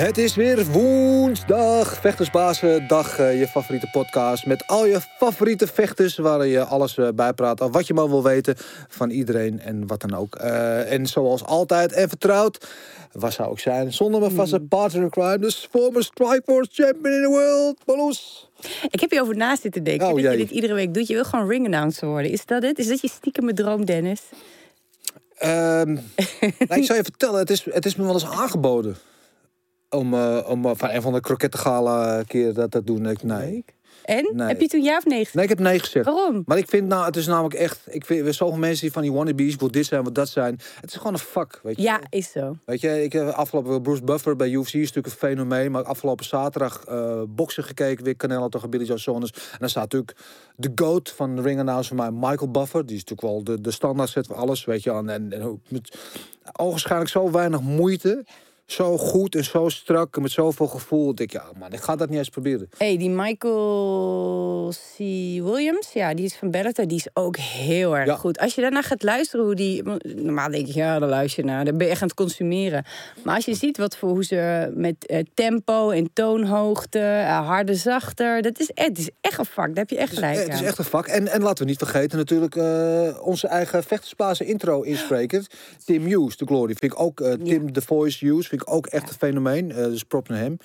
Het is weer woensdag, Vechtersbazendag, eh, je favoriete podcast met al je favoriete vechters waar je alles eh, bij praat, of wat je maar wil weten van iedereen en wat dan ook. Eh, en zoals altijd en vertrouwd, waar zou ik zijn zonder mijn vaste partner in crime, de former Strikeforce champion in the world, Marloes. Ik heb je over naast zitten denken. Oh, dat je dit iedere week doet. Je wil gewoon ring announcer worden. Is dat het? Is dat je stiekem droom, Dennis? Ehm, nou, ik zou je vertellen, het is, het is me wel eens aangeboden om, eh, om eh, van een van de krokettengala keer dat te doen. Ik, nee. En? Nee. Heb je toen ja of nee nee, ik heb nee gezegd. Waarom? Maar ik vind nou, het is namelijk echt, ik vind weer zoveel mensen die van die wannabes, wil dit zijn, wil dat zijn. Het is gewoon een vak, weet je. Ja, is zo. Weet je, ik heb afgelopen Bruce Buffer bij UFC is natuurlijk een fenomeen, maar afgelopen zaterdag eh boksen gekeken, weer Canelo tegen Billy Joe Saunders. En dan staat natuurlijk de goat van de ring announcer van mij, Michael Buffer. Die is natuurlijk wel de, de standaard zet voor alles, weet je. En, en, en ogenschijnlijk zo weinig moeite, zo goed en zo strak en met zoveel gevoel. Dat ik, ja man, ik ga dat niet eens proberen. hey, die Michael C. Williams, ja, die is van Bellator, die is ook heel erg Ja. goed. Als je daarna gaat luisteren hoe die... Normaal denk je, ja, dan luister je naar, dan ben je echt aan het consumeren. Maar als je ziet wat voor hoe ze met eh, tempo en toonhoogte, eh, harde, zachter, dat is, het is echt een vak, daar heb je echt gelijk Het is aan. echt een vak. En, en laten we niet vergeten natuurlijk eh, onze eigen vechtersplaatsen intro inspreker. Tim Hughes, de Glory. Vind ik ook, Tim The Voice Hughes, vind ik ook echt een fenomeen. Eh, dus prop naar hem.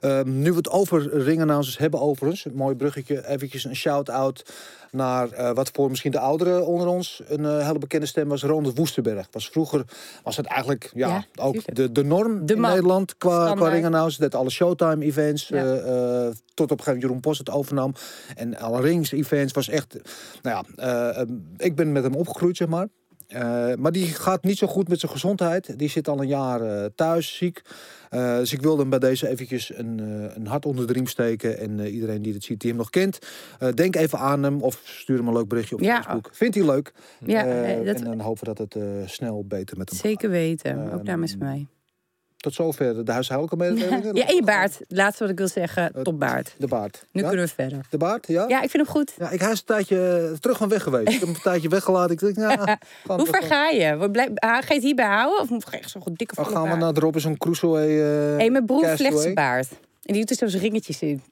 Ehm, nu we het over ringannouncers hebben overigens. Een mooi bruggetje. Eventjes een shout-out naar eh, wat voor misschien de ouderen onder ons een eh, hele bekende stem was. Ronald Woesterberg. Was vroeger was het eigenlijk ja, Ja, ook de, de norm De in. Nederland qua, qua Standaard. ringannouncers. Dat alle Showtime events Ja. eh, tot op een gegeven moment Jeroen Post het overnam. En alle rings events was echt... Nou ja, ik ben met hem opgegroeid, zeg maar. Eh, maar die gaat niet zo goed met zijn gezondheid. Die zit al een jaar eh, thuis, ziek. Eh, dus ik wilde hem bij deze eventjes een, een hart onder de riem steken. En iedereen die het ziet, die hem nog kent. denk even aan hem of stuur hem een leuk berichtje op Ja. Facebook. Vindt hij leuk? Ja, dat- En dan hopen we dat het snel beter met hem Zeker weten, Ehm, ook is mij. Tot zover de huishoudelijke mededelingen. Ja, en je baard. Laatste wat ik wil zeggen, topbaard. De baard. Nu ja? kunnen we verder. De baard, ja? Ja, ik vind hem goed. Ja, ik hij is een tijdje eh, terug van weg geweest. ik heb hem een tijdje weggelaten. Ik denk, ja, gaan Hoe we ver ga je? Wat blijf- ah, Ga je het hierbij houden? Of moet je echt zo'n dikke Dan volle gaan we baard? naar de Robinson Crusoe. eh Hé, mijn broer vlecht zijn baard. En die doet er zo'n ringetjes in.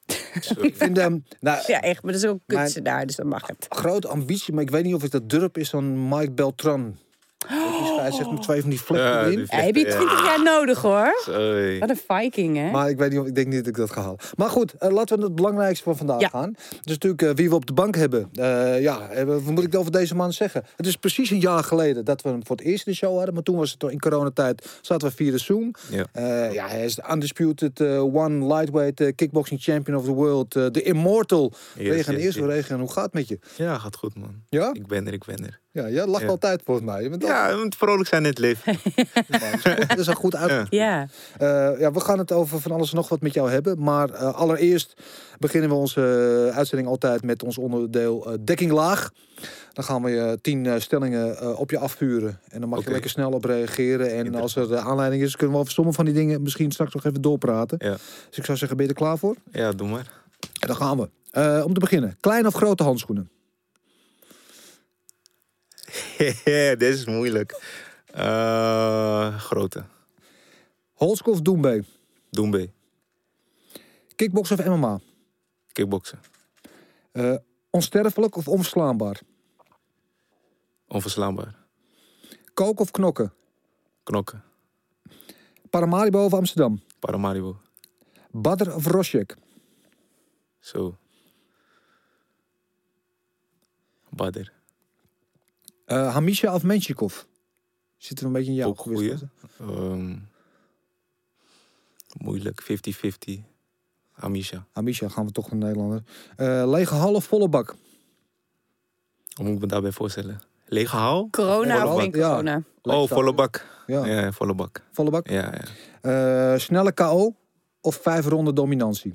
Ik vind hem, nou, Ja, echt. Maar dat is ook daar, dus dan mag het. grote ambitie, maar ik weet niet of ik dat durf, is dan Mike Beltran. Scheidt zich met twee van die vlekken Ja, erin. die Ja, heb je Ja. 20 jaar nodig hoor. Sorry. Wat een viking, hè? Maar ik weet niet of ik denk niet dat ik dat ga halen. Maar goed, eh, laten we naar het belangrijkste van vandaag Ja. gaan. Dus natuurlijk eh, wie we op de bank hebben. Eh, ja, eh, wat moet ik over deze man zeggen? Het is precies een jaar geleden dat we hem voor het eerst in de show hadden. Maar toen was het in coronatijd, zaten we via de Zoom. Ja. Eh, ja, hij is de undisputed one lightweight kickboxing champion of the world. De immortal. Yes, Regen, yes, eerst yes. Regen, hoe gaat het met je? Ja, gaat goed, man. Ja? Ik ben er, ik ben er. Ja, jij lacht Ja. altijd volgens mij. Je bent Ja, je moet vrolijk zijn in het leven. dat is een goed uit. Ja. Eh, ja, we gaan het over van alles en nog wat met jou hebben. Maar eh, allereerst beginnen we onze eh, uitzending altijd met ons onderdeel eh, dekking laag. Dan gaan we je tien eh, stellingen eh, op je afvuren. En dan mag je lekker snel op reageren. En als er aanleiding is, kunnen we over sommige van die dingen misschien straks nog even doorpraten. Ja. Dus ik zou zeggen, ben je er klaar voor? ja, doe maar. En dan gaan we. Eh, om te beginnen, kleine of grote handschoenen? Deze is moeilijk. Eh, grote. Holdschool of Doembe? Doembe. Kickboksen of MMA? Kickboksen. Eh, onsterfelijk of onverslaanbaar? Onverslaanbaar. Koken of knokken? Knokken. Paramaribo of Amsterdam? Paramaribo. Badr of Rosjek? Zo. Bader. Eh, Hamisha of Menchikov? Zit er een beetje in jou Ook goeie. gewisseld? Ehm, moeilijk, 50-50. Amisha. Amisha, gaan we toch een Nederlander. Eh, lege hal of volle bak? Hoe moet ik me daarbij voorstellen? Lege hal? Corona Volle of geen ja. Oh, volle bak. Ja, Ja, volle bak. volle bak. Ja, ja. Eh, snelle KO of vijf ronden dominantie?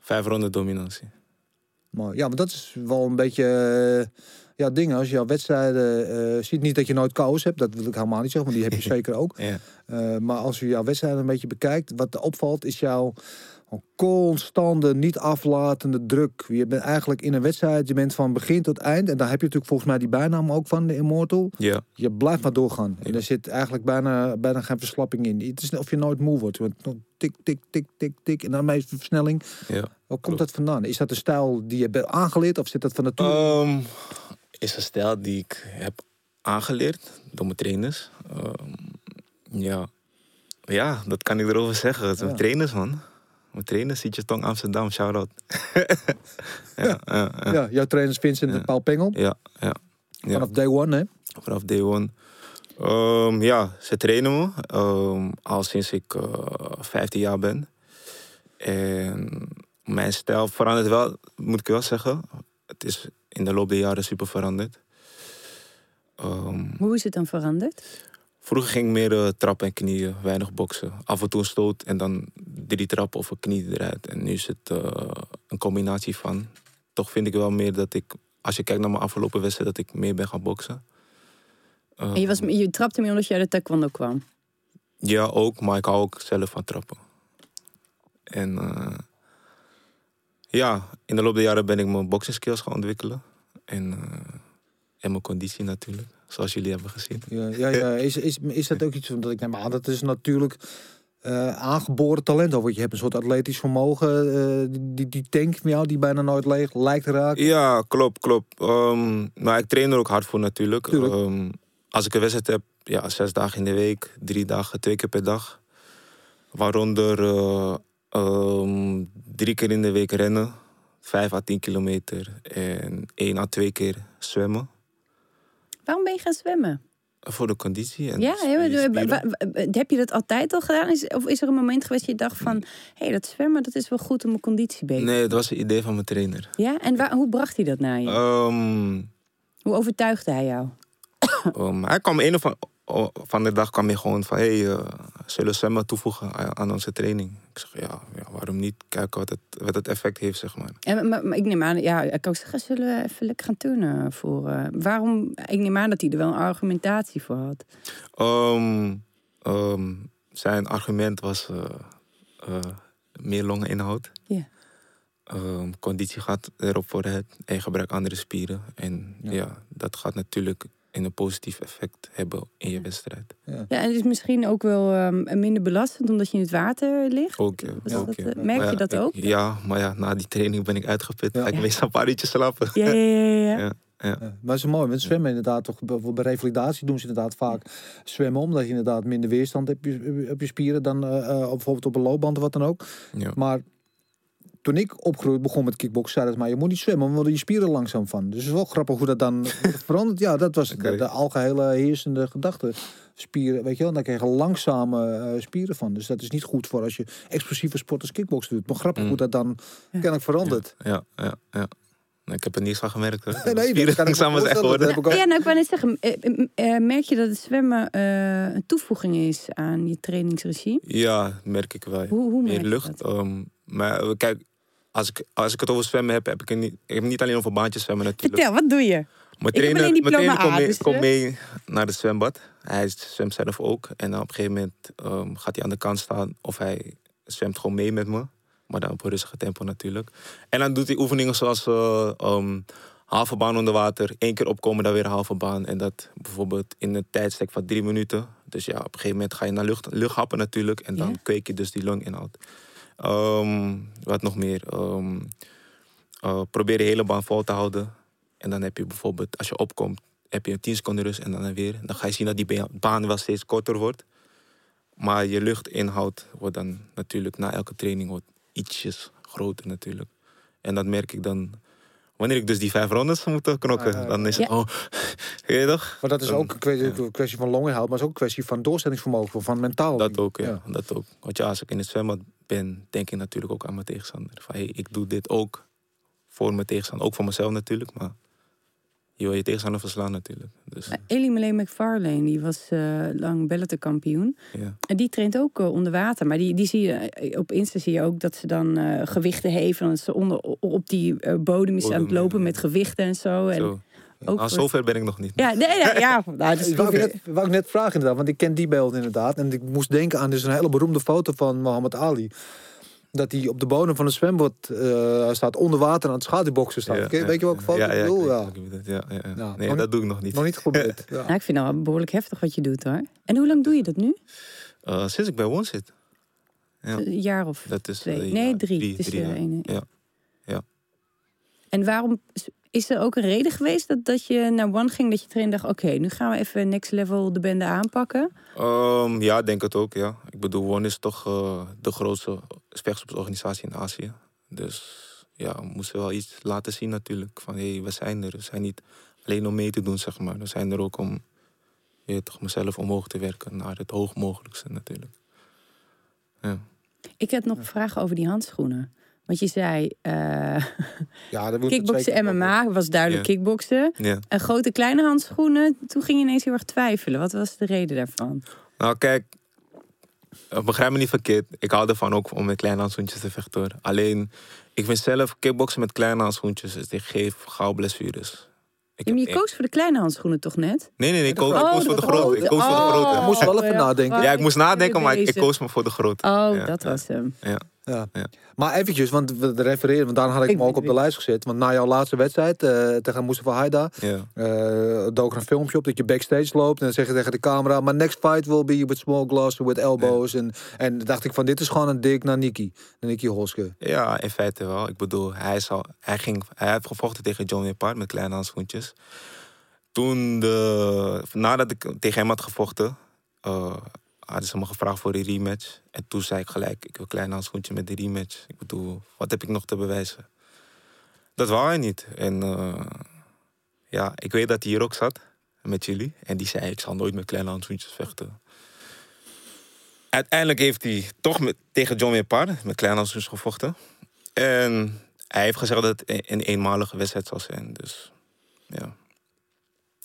Vijf ronden dominantie. Maar ja, maar dat is wel een beetje eh, ja, dingen. Als je jouw wedstrijden eh, ziet, niet dat je nooit KO's hebt, dat wil ik helemaal niet zeggen, want die heb je zeker ook. Ja. Eh, maar als je jouw wedstrijden een beetje bekijkt, wat opvalt is jouw constante, niet aflatende druk. Je bent eigenlijk in een wedstrijd, je bent van begin tot eind. En daar heb je natuurlijk volgens mij die bijnaam ook van, de Immortal. Ja, Je blijft maar doorgaan. En er zit eigenlijk bijna, bijna geen verslapping in. Het is of je nooit moe wordt. Want Tik, tik, tik, tik, tik. En dan meest versnelling. ja. Waar komt Klopt. dat vandaan? Is dat een stijl die je hebt aangeleerd of zit dat van nature? Ehm, is een stijl die ik heb aangeleerd door mijn trainers. Ehm, ja. ja, dat kan ik erover zeggen. Het zijn Ja. trainers, man. Mijn trainers, ziet je tong Amsterdam, shout-out. ja, ja, ja, ja, jouw trainers Vincent en Ja. Paul Pengel. ja, ja. Ja. Vanaf day one, hè? Vanaf day one. Ehm, ja, ze trainen me ehm, al sinds ik eh 15 jaar ben. En mijn stijl verandert wel, moet ik wel zeggen. Het is in de loop der jaren super veranderd. Ehm, Hoe is het dan veranderd? Vroeger ging ik meer eh, trappen en knieën, weinig boksen. Af en toe een stoot en dan drie trappen of een knie eruit. En nu is het eh, een combinatie van. Toch vind ik wel meer dat ik, als je kijkt naar mijn afgelopen wedstrijd, dat ik meer ben gaan boksen. En je, was, Ehm, je trapte meer omdat je uit de taekwondo kwam. Ja, ook, maar ik hou ook zelf van trappen. En eh, ja, in de loop der jaren ben ik mijn boxing skills gaan ontwikkelen. En, en mijn conditie natuurlijk, zoals jullie hebben gezien. Ja, ja, ja. Is, is, is dat ook iets van dat ik neem aan? Dat is natuurlijk eh, aangeboren talent. Of je hebt een soort atletisch vermogen. eh, die, die tank van jou die bijna nooit leeg lijkt te raken. Ja, klopt, klopt. Ehm, maar ik train er ook hard voor natuurlijk. Tuurlijk. Ehm, als ik een wedstrijd heb, ja, zes dagen in de week, drie dagen, twee keer per dag. Waaronder eh, ehm, drie keer in de week rennen, vijf à tien kilometer en één à twee keer zwemmen. Waarom ben je gaan zwemmen? Voor de conditie. En Ja, heb je dat altijd al gedaan? Is, of is er een moment geweest dat je dacht van... hé, hey, dat zwemmen dat is wel goed om mijn conditie beter Nee, dat was het idee van mijn trainer. Ja, en waar, hoe bracht hij dat naar je? Ehm, Hoe overtuigde hij jou? Ehm, hij kwam een of van de dag kwam hij gewoon van... hey, eh, zullen we zwemmen toevoegen aan, aan onze training? Ik zeg, ja, ja waarom niet? Kijken wat het, wat het effect heeft, zeg maar. En, maar, maar ik neem aan, ja, ik kan ook zeggen, zullen we even lekker gaan turnen voor... eh, waarom? Ik neem aan dat hij er wel een argumentatie voor had. Ehm, ehm, zijn argument was eh, eh, meer longeninhoud. Ja. Ehm, conditie gaat erop vooruit en je gebruikt andere spieren. En Ja. ja. dat gaat natuurlijk een positief effect hebben in je wedstrijd. Ja, en het is misschien ook wel ehm, minder belastend omdat je in het water ligt. Ook, ja. Ook, dat, ja. eh, merk Maar je dat ik- ook? Ja, maar ja, na die training ben ik uitgeput. Ja. Ga ik Ja. meestal een paar uurtjes slapen. Ja, ja, ja. ja. Ja. Ja, maar het is mooi, met zwemmen inderdaad, toch bij bij revalidatie doen ze inderdaad vaak zwemmen, omdat je inderdaad minder weerstand hebt je, op je spieren dan eh, eh, op- bijvoorbeeld op een loopband of wat dan ook. Ja. Maar toen ik opgroeide, begon met kickboksen, zeiden ze maar je moet niet zwemmen, want je spieren langzaam van. Dus het is wel grappig hoe dat dan verandert. Ja, dat was de, de algehele heersende gedachte. Spieren, weet je wel, daar krijg je langzame eh, spieren van. Dus dat is niet goed voor als je explosieve sport als kickboksen doet. Maar grappig Mm. hoe dat dan kennelijk verandert. Ja, ja, ja. Ik heb er niets van gemerkt hoor. Nee, nee, Spieren dat kan ik. Dat Ja, nou, ik wou net zeggen, eh, eh, merk je dat het zwemmen eh, een toevoeging is aan je trainingsregime? Ja, merk ik wel. Hoe, hoe merk Meer je lucht. dat? ehm, maar kijk, als ik, als ik het over zwemmen heb, heb ik niet, ik heb niet alleen over baantjes zwemmen natuurlijk. Vertel, wat doe je? Mijn trainer, mijn trainer komt mee, dus, eh. mee naar het zwembad. Hij zwemt zelf ook. En dan op een gegeven moment ehm, gaat hij aan de kant staan. Of hij zwemt gewoon mee met me. Maar dan op een rustige tempo natuurlijk. En dan doet hij oefeningen zoals eh, ehm, halve baan onder water. één keer opkomen, dan weer een halve baan. En dat bijvoorbeeld in een tijdstek van drie minuten. Dus ja, op een gegeven moment ga je naar lucht, luchthappen natuurlijk. En dan Ja. kweek je dus die longinhoud. Ehm wat nog meer? Ehm, eh, probeer de hele baan vol te houden. En dan heb je bijvoorbeeld, als je opkomt, heb je een 10 seconden rust en dan weer. Dan ga je zien dat die ba- baan wel steeds korter wordt. Maar je luchtinhoud wordt dan natuurlijk na elke training wordt ietsjes groter natuurlijk. En dat merk ik dan wanneer ik dus die vijf rondes moet knokken, ja, dan is het, ja. oh, weet je toch? Maar dat is ook een kwestie, kwestie van longinhoud, maar het is ook een kwestie van doorzettingsvermogen, van mentaal. Dat ook, ja. Ja. Dat ook. Want ja, als ik in het zwembad ben, denk ik natuurlijk ook aan mijn tegenstander. Van, hey, ik doe dit ook voor mijn tegenstander. Ook voor mezelf natuurlijk, maar je wil je tegenstander verslaan natuurlijk. Dus, Uh, Elie Malé McFarlane, die was eh, lang Bellator kampioen. ja. En die traint ook eh, onder water. Maar die, die zie je, eh, op Insta zie je ook dat ze dan gewichten heeft. En dat ze onder, op die bodem is aan het lopen met gewichten en zo. En, Zo. Ook Nou, voor- zover ben ik nog niet. Ja, nee, nee, ja. Nou, dat is Ik wou, ik net, wou ik net vragen inderdaad, want ik ken die beeld inderdaad. En ik moest denken aan dus een hele beroemde foto van Mohammed Ali. Dat hij op de bodem van een zwembad eh, staat, onder water aan het schaduwboksen staat. Ja, Ken- ja, weet je welke foto ja, ik ja, bedoel? Ja. ja, ja, ja. Ja, Nee, nog dat doe ik nog niet. Nog niet geprobeerd. Ja. Nou, ik vind het wel behoorlijk heftig wat je doet hoor. En hoe lang doe je dat nu? Eh, sinds ik bij Won zit. Ja. Een jaar of Dat is, twee? eh, nee, drie. drie, drie. Ja. Ja. En waarom is er ook een reden geweest dat, dat je naar One ging? Dat je erin dacht, oké, nu gaan we even next level de bende aanpakken. Ehm, ja, ik denk het ook, ja. Ik bedoel, One is toch eh, de grootste vechtsportorganisatie in Azië. Dus ja, we moesten wel iets laten zien natuurlijk. Van, hé, hey, we zijn er. We zijn niet alleen om mee te doen, zeg maar. We zijn er ook om je toch, mezelf omhoog te werken naar het hoog mogelijkste natuurlijk. Ja. Ik had nog vragen over die handschoenen. Want je zei, eh Ja, dat kickboksen MMA was duidelijk Ja. kickboksen. ja. En grote kleine handschoenen, toen ging je ineens heel erg twijfelen. Wat was de reden daarvan? Nou, kijk, eh, begrijp me niet verkeerd. Ik hou ervan ook om met kleine handschoentjes te vechten. hoor. Alleen, ik vind zelf kickboksen met kleine handschoentjes, dus ik geef gauw blessures. Ik Ja, maar heb je één- koos voor de kleine handschoenen toch net? Nee, nee, nee, ik koos, Oh, ik koos voor de grote. Ik koos voor de Oh. grote. Je moest wel even ja, nadenken. Ja, ik moest nadenken, maar ik, ik koos me voor de grote. Oh, Ja, dat ja. was hem. Ja. Ja. Ja. Maar eventjes, want we refereren, want daarom had ik, Ik hem ook op de lijst gezet. Want na jouw laatste wedstrijd eh, tegen Mustafa Haida, Ja. eh dook er een filmpje op dat je backstage loopt. En dan zeg je tegen de camera, my next fight will be with small gloves, with elbows. En, en dacht ik van, dit is gewoon een dik naar Niki, naar Niki Hoske. ja, in feite wel. Ik bedoel, hij, is al, hij, ging, hij heeft gevochten tegen John Wepard met kleine handschoentjes. Toen, de, nadat ik tegen hem had gevochten, eh, hadden ze me gevraagd voor een rematch. En toen zei ik gelijk, ik wil een klein handschoentje met de rematch. Ik bedoel, wat heb ik nog te bewijzen? Dat wou hij niet. En eh, ja, ik weet dat hij hier ook zat met jullie. En die zei, ik zal nooit met kleine handschoentjes vechten. Uiteindelijk heeft hij toch met, tegen John Wepard met kleine handschoentjes gevochten. En hij heeft gezegd dat het een, een eenmalige wedstrijd zal zijn. Dus ja.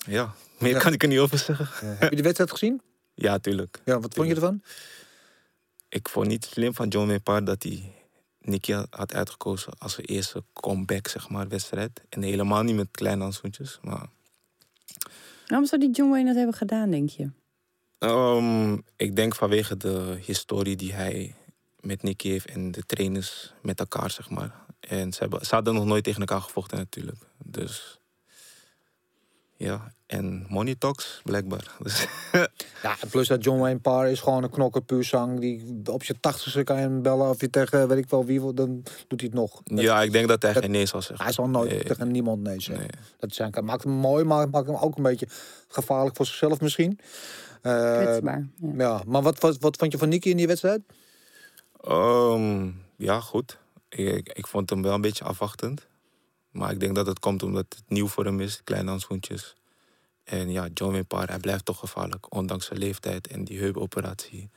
Ja, meer Ja. kan ik er niet over zeggen. Heb je de wedstrijd gezien? Ja, tuurlijk. Ja, wat vond je ervan? Ik vond niet slim van John Wepard dat hij Nicky had- uitgekozen als zijn eerste comeback, zeg maar, wedstrijd. En helemaal niet met kleine handschoentjes. Maar Waarom zou die John Wayne dat hebben gedaan, denk je? ehm, ik denk vanwege de historie die hij met Nicky heeft en de trainers met elkaar, zeg maar. En ze, hebben, ze hadden nog nooit tegen elkaar gevochten natuurlijk. Dus ja, en money talks, blijkbaar. Dus, Ja, plus dat John Wayne Parr is gewoon een knokker puur zang. Die op je tachtigste kan je hem bellen of je tegen weet ik wel wie wil, dan doet hij het nog. Dat- ja, ik denk dat hij dat- geen nee zal zeggen. Hij zal nooit Nee. tegen niemand nee zeggen. Nee. Dat zijn, maakt hem mooi, maar maakt hem ook een beetje gevaarlijk voor zichzelf misschien. Eh, Kwetsbaar. Ja. ja, maar wat, wat, wat vond je van Nicky in die wedstrijd? Ehm, ja, goed. Ik, ik vond hem wel een beetje afwachtend. Maar ik denk dat het komt omdat het nieuw voor hem is, kleine handschoentjes. En ja, John Wepard, hij blijft toch gevaarlijk, ondanks zijn leeftijd en die heupoperatie.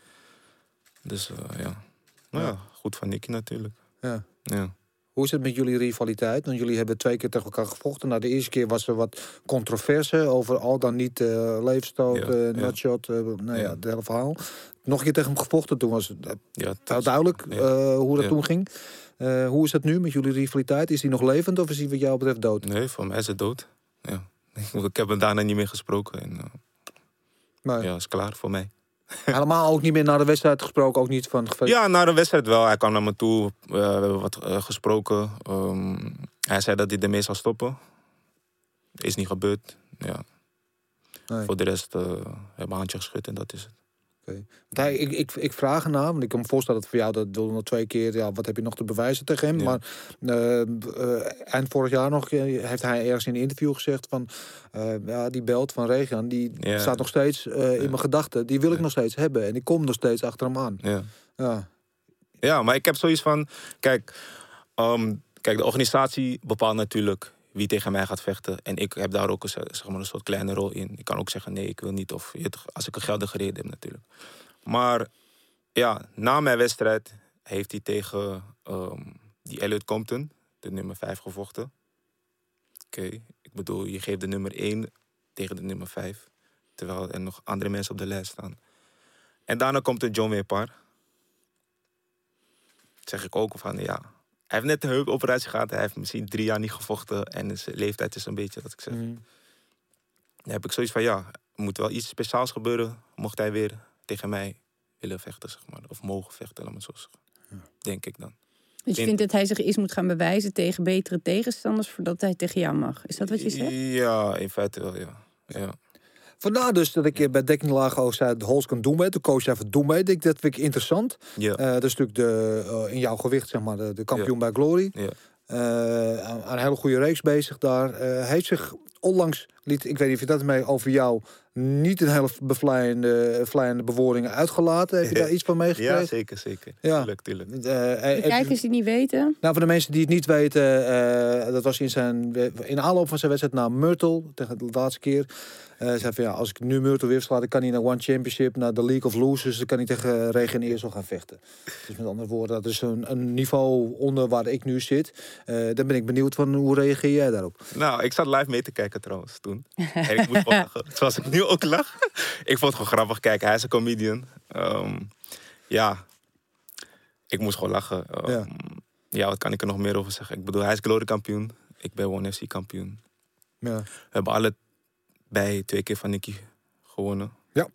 Dus eh, ja. Nou ja, goed van Nicky natuurlijk. Ja. Ja. Hoe is het met jullie rivaliteit? Want jullie hebben twee keer tegen elkaar gevochten. Nou, de eerste keer was er wat controverse over al dan niet eh leefstoot, Ja, eh ja. nutshot. eh, nou ja, het hele verhaal. Nog een keer tegen hem gevochten. Toen was het ja het is- duidelijk hoe dat toen ging. Hoe is dat nu met jullie rivaliteit? Is die nog levend of is die wat jou betreft dood? Nee, voor mij is het dood. Ja. Ik heb hem daarna niet meer gesproken. En, Maar ja, is klaar voor mij. Helemaal ook niet meer naar de wedstrijd gesproken. Ook niet van Ja, na de wedstrijd wel. Hij kwam naar me toe. Eh, we hebben wat eh, gesproken. Ehm, hij zei dat hij ermee zou stoppen. Is niet gebeurd. Ja. Nee. Voor de rest eh hebben we een handje geschud en dat is het. Hij, ik, ik, ik vraag ernaar, want ik kan me voorstellen dat voor jou dat wilde nog twee keer, ja, wat heb je nog te bewijzen tegen hem? Ja. Maar eh, eh, eind vorig jaar nog eh, heeft hij ergens in een interview gezegd van, ja, die belt van Regan, die Ja. staat nog steeds in mijn gedachten. Die wil ik nog steeds hebben en ik kom nog steeds achter hem aan. Ja. Ja, ja, maar ik heb zoiets van... Kijk, ehm, kijk, de organisatie bepaalt natuurlijk wie tegen mij gaat vechten. En ik heb daar ook een, zeg maar, een soort kleine rol in. Ik kan ook zeggen, nee, ik wil niet. Of als ik een geldige reden heb natuurlijk. Maar ja, na mijn wedstrijd heeft hij tegen ehm, die Elliot Compton, de nummer 5, gevochten. Oké, ik bedoel, je geeft de nummer 1 tegen de nummer 5. Terwijl er nog andere mensen op de lijst staan. En daarna komt er John Wepar. Zeg ik ook van, ja... Hij heeft net een heupoperatie gehad. Hij heeft misschien drie jaar niet gevochten. En zijn leeftijd is een beetje, dat ik zeg... Mm. Dan heb ik zoiets van, ja, er moet wel iets speciaals gebeuren. Mocht hij weer tegen mij willen vechten, zeg maar. Of mogen vechten, laat het zo zeggen. Denk ik dan. Dus je In- vindt dat hij zich eerst moet gaan bewijzen tegen betere tegenstanders voordat hij tegen jou mag. Is dat wat je zegt? Ja, in feite wel, ja. ja. Vandaar dus dat ik eh, bij Dekking Lago zei, de Hols kan doen mee. De coach zei van doe mee. Ik dat vind ik interessant. Ja, Eh, dat is natuurlijk de, eh, in jouw gewicht, zeg maar, de, de kampioen bij Glory. ja. Eh, aan, aan een hele goede reeks bezig daar. Eh heeft zich onlangs, liet, ik weet niet of je dat mee over jou, niet een hele bevlijende, vlijende bewoordingen uitgelaten. Heb je daar iets van meegekregen? ja zeker, zeker. Ja. Tuurlijk, tuurlijk. Eh, De kijkers die niet weten. nou, voor de mensen die het niet weten, eh, dat was in zijn in aanloop van zijn wedstrijd naar Myrtle tegen de laatste keer. Eh zei van ja, als ik nu Myrtle weer sla, dan kan hij naar One Championship, naar de League of Losers, dan kan hij tegen Regen Eersel gaan vechten. Dus met andere woorden, dat is een, een niveau onder waar ik nu zit. Eh dan ben ik benieuwd van hoe reageer jij daarop? Nou, ik zat live mee te kijken trouwens toen. En ik moest gewoon lachen. Zoals ik nu ook lach. Ik vond het gewoon grappig kijken. Hij is een comedian. Ehm, ja, ik moest gewoon lachen. Ehm, Ja. ja. wat kan ik er nog meer over zeggen? Ik bedoel, hij is Glory kampioen. Ik ben One FC kampioen. Ja. We hebben alle bij twee keer van Nicky gewonnen. Ja.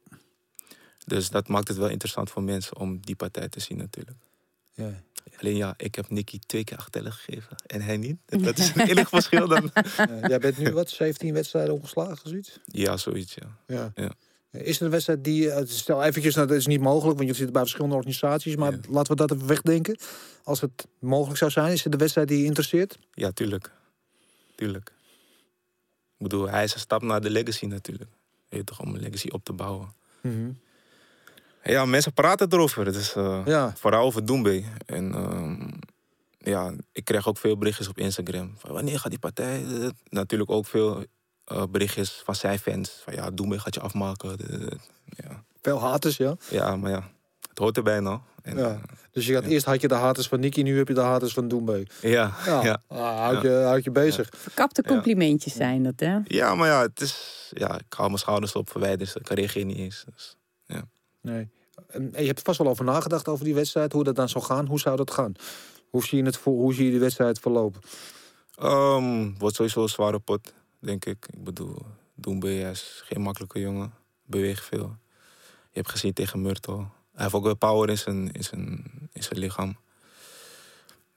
Dus dat maakt het wel interessant voor mensen om die partij te zien natuurlijk. Ja. Alleen ja, ik heb Nicky twee keer acht tellen gegeven en hij niet. Dat is een eerlijk verschil dan. Eh, jij bent nu wat, 17 wedstrijden ongeslagen, zoiets? Ja, zoiets ja. Ja. Ja. Is er een wedstrijd die, eh, stel eventjes, nou, dat is niet mogelijk, want je zit bij verschillende organisaties, maar Ja. laten we dat even wegdenken. Als het mogelijk zou zijn, is er de wedstrijd die je interesseert? Ja, tuurlijk. Tuurlijk. Ik bedoel, hij is een stap naar de legacy natuurlijk. Je weet toch, om een legacy op te bouwen. Ja, mensen praten erover. Dus, eh, Ja. Vooral over Doembe. En ehm, ja, ik krijg ook veel berichtjes op Instagram. Van, wanneer gaat die partij? Natuurlijk ook veel eh, berichtjes van zijn fans. Van ja, Doembe gaat je afmaken. Eh, Ja. Veel haters, ja. ja, maar ja, het hoort erbij nou. En, ja. Dus je had, eerst had je de haters van Nicky, nu heb je de haters van Doembe. ja, Ja, ja. Ah, houd, Je, houd je bezig. Verkapte complimentjes zijn dat, hè? Ja, maar ja, het is, ja, ik hou mijn schouders op, verwijder ze. Ik reageer niet eens. Dus. Nee. Je hebt vast wel over nagedacht over die wedstrijd, hoe dat dan zou gaan. Hoe zou dat gaan? Hoe zie je, het hoe zie je die wedstrijd verlopen? Ehm, wordt sowieso een zware pot, denk ik. Ik bedoel, hij is geen makkelijke jongen. Beweegt veel. Je hebt gezien tegen Myrtle. Hij heeft ook wel power in zijn, in zijn, in zijn lichaam.